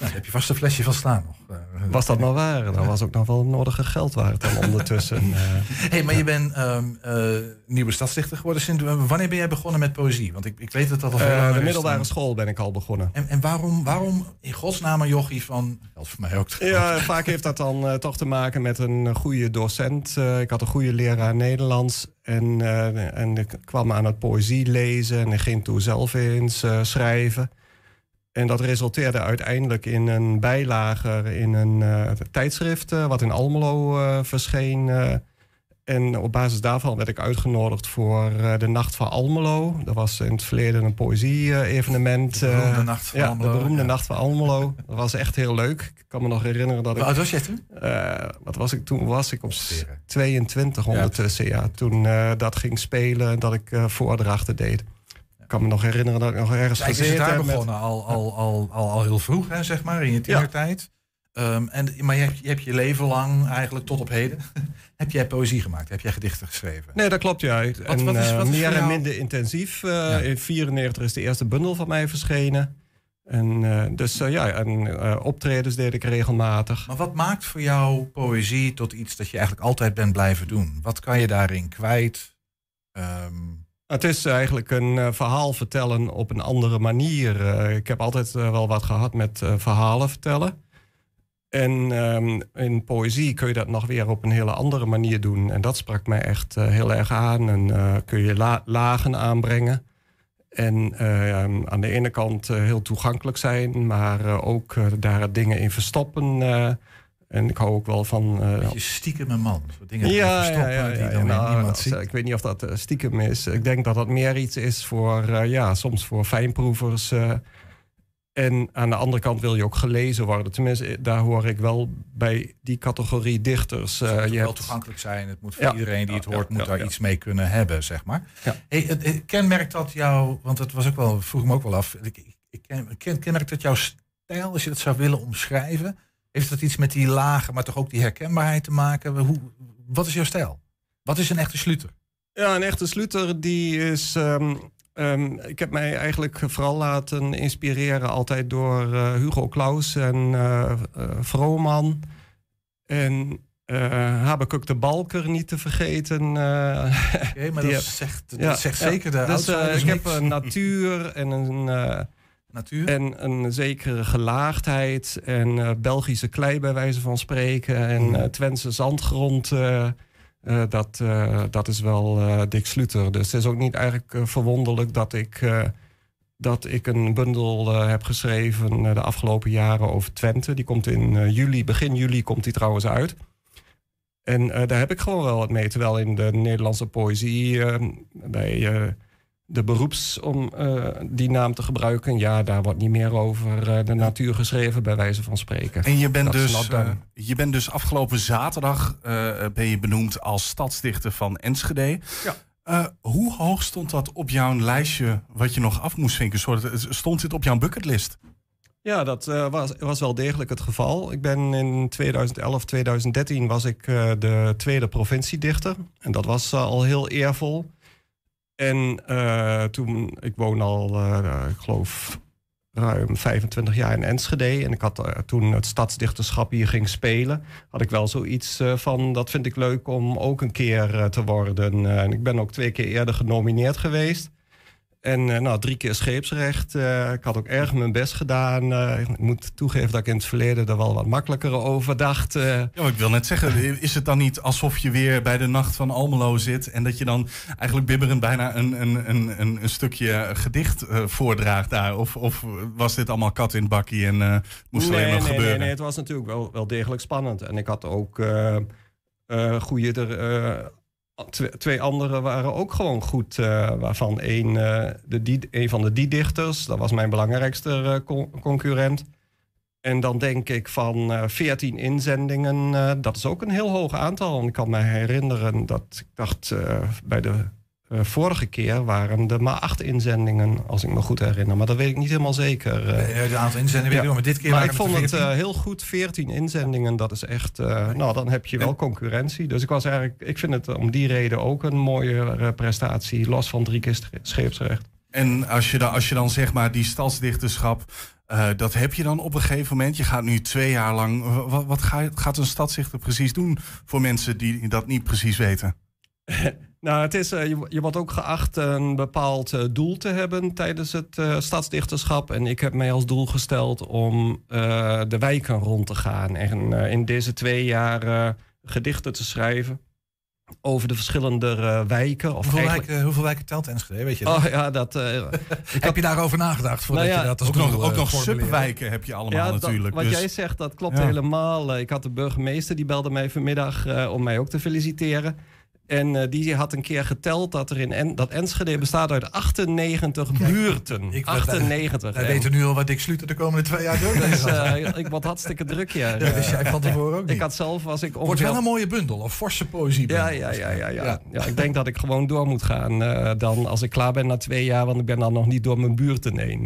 Nou, heb je vast een flesje van staan nog. Eh, Was dat nou waar? Dan was ook nog wel het nodige geld waard dan ondertussen. eh. hey, maar je bent ehm, eh, nieuwe stadsdichter geworden. Sinds, wanneer ben jij begonnen met poëzie? Want ik, ik weet dat dat al Eh, langer de middelbare dan- school ben ik al begonnen. En, en waarom, waarom in godsnaam een jochie van... Dat voor mij ook. Ja, vaak heeft dat dan eh, toch te maken met een goede docent. Eh, ik had een goede leraar Nederlands. En, eh, en ik kwam aan het poëzie lezen en ik ging toen zelf eens eh, schrijven. En dat resulteerde uiteindelijk in een bijlage in een eh, tijdschrift... eh, wat in Almelo eh, verscheen. eh. en op basis daarvan werd ik uitgenodigd voor eh, de Nacht van Almelo. Dat was in het verleden een poëzie-evenement. De beroemde eh, Nacht van ja, Almelo, de beroemde ja. Nacht van Almelo. Dat was echt heel leuk. Ik kan me nog herinneren dat ik... Oud was jij toen? Eh, wat was ik toen? Was ik op s- 22 ondertussen, ja. Toen eh, dat ging spelen, dat ik eh, voordrachten deed. Ik kan me nog herinneren dat ik nog ergens het gezeten daar heb met- begonnen, al, al, al, al, al heel vroeg, hè, zeg maar, in je tienertijd. Ehm, en, maar je hebt, je hebt je leven lang, eigenlijk tot op heden, heb jij poëzie gemaakt? Heb jij gedichten geschreven? Nee, dat klopt, ja. Wat- en, wat is- eh, wat meer en jou- minder intensief. Eh, In 94 is de eerste bundel van mij verschenen. En, eh, dus ja, en optredens deed ik regelmatig. Maar wat maakt voor jou poëzie tot iets dat je eigenlijk altijd bent blijven doen? Wat kan je daarin kwijt? Ehm, Het is eigenlijk een eh, verhaal vertellen op een andere manier. Eh, ik heb altijd eh, wel wat gehad met verhalen vertellen. En ehm, in poëzie kun je dat nog weer op een hele andere manier doen. En dat sprak mij echt heel erg aan. En kun je la- lagen aanbrengen. En eh, aan de ene kant heel toegankelijk zijn, maar ook daar dingen in verstoppen. En ik hou ook wel van. eh, beetje stiekem een man. Zo dingen ja, ja, ja, ja, die dan nou, niemand dat- ziet. Ik weet niet of dat eh, stiekem is. Ik denk dat dat meer iets is voor, eh, ja, soms voor fijnproevers. en aan de andere kant wil je ook gelezen worden. Tenminste, daar hoor ik wel bij die categorie dichters. eh, Het moet je wel hebt- toegankelijk zijn. Het moet voor Ja. iedereen die het hoort, moet daar iets mee kunnen hebben, zeg maar. Ja. Hey, het, het kenmerkt dat jou, want het was ook wel, vroeg me ook wel af. Ik, ik, ik ken, ken, kenmerkt dat jouw stijl, als je het zou willen omschrijven, heeft dat iets met die lagen, maar toch ook die herkenbaarheid te maken? Hoe, wat is jouw stijl? Wat is een echte sluter? Ja, een echte sluiter die is. ehm, ehm, ik heb mij eigenlijk vooral laten inspireren altijd door eh, Hugo Claus en eh eh, Vrooman. En eh Habakuk de Balker niet te vergeten. Oké, maar dat heb- zegt- dat zegt zeker de dus, Ik heb een natuur en een... Natuur? En een zekere gelaagdheid en eh, Belgische klei bij wijze van spreken. En eh Twentse zandgrond, eh, dat, dat is wel Dick Sluter. Dus het is ook niet eigenlijk verwonderlijk dat ik, dat ik een bundel heb geschreven de afgelopen jaren over Twente. Die komt in juli, begin juli komt die trouwens uit. En daar heb ik gewoon wel wat mee. Terwijl in de Nederlandse poëzie, bij de beroeps, om eh, die naam te gebruiken, ja, daar wordt niet meer over eh, de natuur geschreven, bij wijze van spreken. En je bent, Dat dus, eh, je bent dus afgelopen zaterdag ben je benoemd als stadsdichter van Enschede. Ja. Hoe hoog stond dat op jouw lijstje wat je nog af moest vinken? Soort- Stond dit op jouw bucketlist? Ja, dat was, was wel degelijk het geval. Ik ben in 2011, 2013 was ik de tweede provinciedichter. En dat was al heel eervol. En eh, toen, ik woon al, eh, ik geloof, ruim 25 jaar in Enschede. En ik had eh, toen het stadsdichterschap hier ging spelen. Had ik wel zoiets van, dat vind ik leuk om ook een keer te worden. En ik ben ook twee keer eerder genomineerd geweest. En eh, nou, drie keer scheepsrecht. Eh, ik had ook erg mijn best gedaan. Eh, ik moet toegeven dat ik in het verleden er wel wat makkelijker over dacht. Ja, maar ik wil net zeggen, is het dan niet alsof je weer bij de nacht van Almelo zit en dat je dan eigenlijk bibberend bijna een, een, een, een, een stukje gedicht voordraagt daar? Of, of was dit allemaal kat in het bakkie en moest alleen nee, nog nee, gebeuren? Nee, nee, het was natuurlijk wel, wel degelijk spannend. En ik had ook eh goede... Er, twee anderen waren ook gewoon goed. eh, waarvan één, eh, de die, een van de die-dichters, dat was mijn belangrijkste eh, con- concurrent. En dan denk ik van eh 14 inzendingen, dat is ook een heel hoog aantal. En ik kan me herinneren dat ik dacht bij de eh, vorige keer waren er maar acht inzendingen, als ik me goed herinner. Maar dat weet ik niet helemaal zeker. eh. Nee, het aantal inzendingen weet ik maar dit keer Maar ik vond het 14. eh, heel goed, 14 inzendingen, dat is echt... nou, dan heb je wel concurrentie. Dus ik was eigenlijk, ik vind het om die reden ook een mooie prestatie, los van drie keer scheepsrecht. En als je dan, als je dan zeg maar die stadsdichterschap, dat heb je dan op een gegeven moment. Je gaat nu twee jaar lang. Wat, wat ga- gaat een stadsdichter precies doen voor mensen die dat niet precies weten? Nou, het is, eh, je, je wordt ook geacht een bepaald eh, doel te hebben tijdens het eh, stadsdichterschap. En ik heb mij als doel gesteld om eh, de wijken rond te gaan. En eh, in deze twee jaar eh, gedichten te schrijven over de verschillende eh, wijken. Of Hoeveel, eigenlijk- wijken, hoeveel wijken telt Enschede, weet je dat? Oh ja, dat... eh, Heb je daarover nagedacht voordat Nou ja, je dat als ook nog- ook nog subwijken heb je allemaal Ja, dat- natuurlijk. wat dus- jij zegt, dat klopt Ja. helemaal. Ik had de burgemeester, die belde mij vanmiddag eh, om mij ook te feliciteren. En eh, die had een keer geteld dat er in En- dat Enschede bestaat uit 98 buurten. Ik- 98. Wij En- weten nu al wat Dick Sluter de komende twee jaar doet. Dus, eh, ik word hartstikke druk, ja. Wist jij van tevoren ook niet. Ik had zelf, was ik Wordt wel een mooie bundel, een forse poëzie. Ja, ja, ja, ja, ja. ja. ik denk dat ik gewoon door moet gaan eh, dan als ik klaar ben na twee jaar, want ik ben dan nog niet door mijn buurten heen.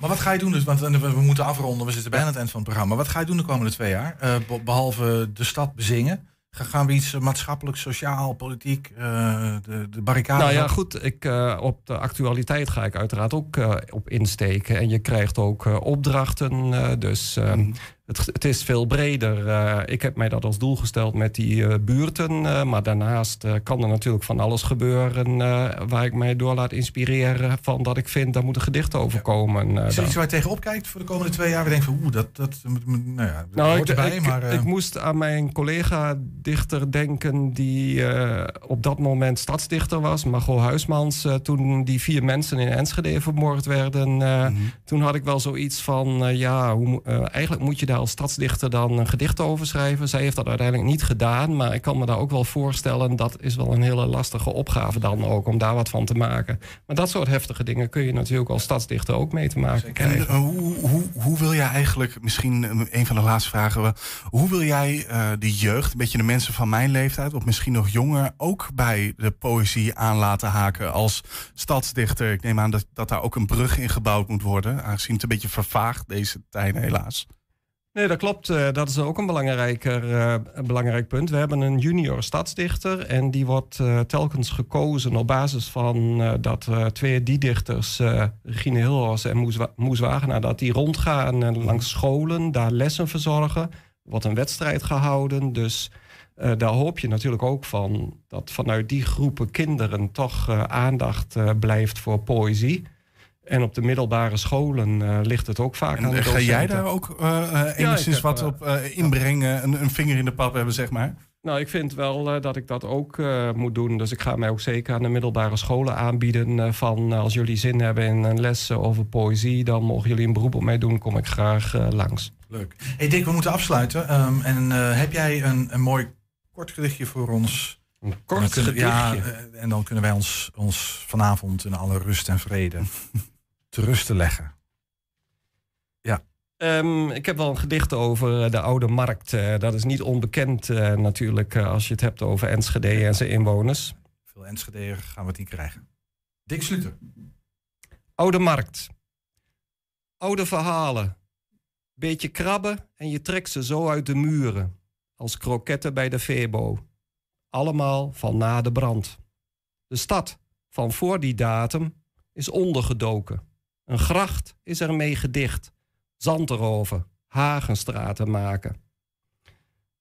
Maar wat ga je doen dus? Want we, we moeten afronden, we zitten bijna aan het eind van het programma. Wat ga je doen de komende twee jaar? Eh, be- behalve de stad bezingen. Ga- Gaan we iets maatschappelijk, sociaal, politiek, eh, de, de barricade? Nou ja, goed. Ik, eh, op de actualiteit ga ik uiteraard ook eh, op insteken. En je krijgt ook opdrachten. dus eh, het, het is veel breder. Eh, ik heb mij dat als doel gesteld met die eh, buurten. eh, maar daarnaast kan er natuurlijk van alles gebeuren... waar ik mij door laat inspireren van dat ik vind... daar moet een gedicht over komen. Is er dan. iets waar je tegenop kijkt voor de komende twee jaar? We denken van, oeh, dat, dat, nou ja, dat Nou, hoort ik, erbij, ik, maar... ik moest aan mijn collega-dichter denken die op dat moment stadsdichter was, Margot Huismans. toen die vier mensen in Enschede vermoord werden, eh, toen had ik wel zoiets van, ja, hoe, eigenlijk moet je daar als stadsdichter dan een gedicht over schrijven. Zij heeft dat uiteindelijk niet gedaan, maar ik kan me daar ook wel voorstellen, dat is wel een hele lastige opgave dan ook, om daar wat van te maken. Maar dat soort heftige dingen kun je natuurlijk als stadsdichter ook mee te maken En krijgen. eh, hoe, hoe, hoe wil jij eigenlijk, misschien eh, een van de laatste vragen, wel, hoe wil jij eh, de jeugd, een beetje de mensen van mijn leeftijd, of misschien nog jonger, ook bij de poëzie aan laten haken als stadsdichter? Ik neem aan dat, dat daar ook een brug in gebouwd moet worden, aangezien het een beetje vervaagt deze tijden helaas. Nee, dat klopt. Eh, dat is ook een, belangrijker, eh, belangrijk punt. We hebben een junior stadsdichter en die wordt eh, telkens gekozen op basis van dat twee die dichters, Regine Hilhorst en Moes, Wa- Moes Wagenaar, dat die rondgaan langs scholen, daar lessen verzorgen. Er wordt een wedstrijd gehouden, dus daar hoop je natuurlijk ook van dat vanuit die groepen kinderen toch aandacht blijft voor poëzie. En op de middelbare scholen eh, ligt het ook vaak aan En de eh, ga jij daar ook Ja, ik enigszins wat op inbrengen, een, een vinger in de pap hebben, zeg maar? Nou, ik vind wel dat ik dat ook moet doen. Dus ik ga mij ook zeker aan de middelbare scholen aanbieden. van als jullie zin hebben in een les over poëzie, dan mogen jullie een beroep op mij doen. Kom ik graag langs. Leuk. Hey Dick, we moeten afsluiten. Ehm, en heb jij een, een mooi kort gedichtje voor ons? Een En kort Ja, gedichtje? eh, en dan kunnen wij ons, ons vanavond in alle rust en vrede te rusten leggen. Ja. Ehm, ik heb wel een gedicht over eh, de Oude Markt. Eh, dat is niet onbekend eh, natuurlijk eh, als je het hebt over Enschede en zijn inwoners. Veel Enschede'er gaan we het niet krijgen. Dick Sluter. Oude Markt. Oude verhalen. Beetje krabben en je trekt ze zo uit de muren. Als kroketten bij de Febo. Allemaal van na de brand. De stad van voor die datum is ondergedoken. Een gracht is ermee gedicht. Zand erover, hagenstraten maken.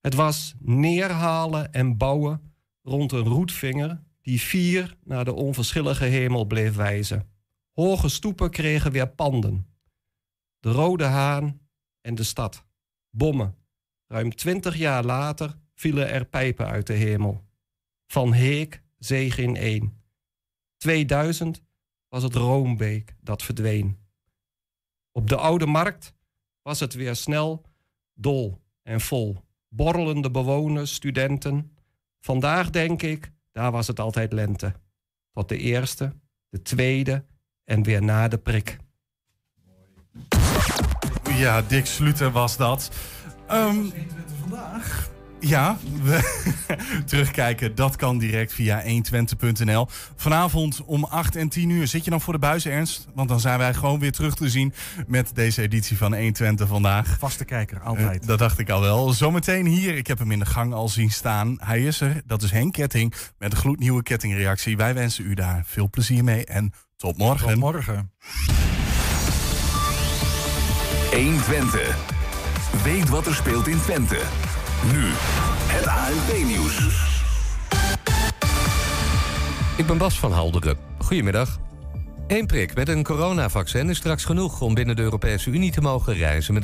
Het was neerhalen en bouwen rond een roetvinger die vier naar de onverschillige hemel bleef wijzen. Hoge stoepen kregen weer panden. De Rode Haan en de stad. Bommen. Ruim twintig jaar later vielen er pijpen uit de hemel. Van Heek zeeg in één. 2000 was het Roombeek dat verdween. Op de Oude Markt was het weer snel, dol en vol. Borrelende bewoners, studenten. Vandaag denk ik, daar was het altijd lente. Tot de eerste, de tweede en weer na de prik. Ja, Dick Sluter was dat. Ehm, vandaag? Ja, we terugkijken, dat kan direct via 120.nl. Vanavond om 8 en 10 uur zit je dan voor de buis, Ernst? Want dan zijn wij gewoon weer terug te zien met deze editie van 120 vandaag. Vaste kijker, altijd. Eh, dat dacht ik al wel. Zometeen hier, ik heb hem in de gang al zien staan. Hij is er, dat is Henk Ketting met een gloednieuwe kettingreactie. Wij wensen u daar veel plezier mee en Tot morgen. Tot morgen. 1 Twente. Weet wat er speelt in Twente. Nu, het ANP-nieuws. Ik ben Bas van Halderen. Goedemiddag. Eén prik met een coronavaccin is straks genoeg om binnen de Europese Unie te mogen reizen met een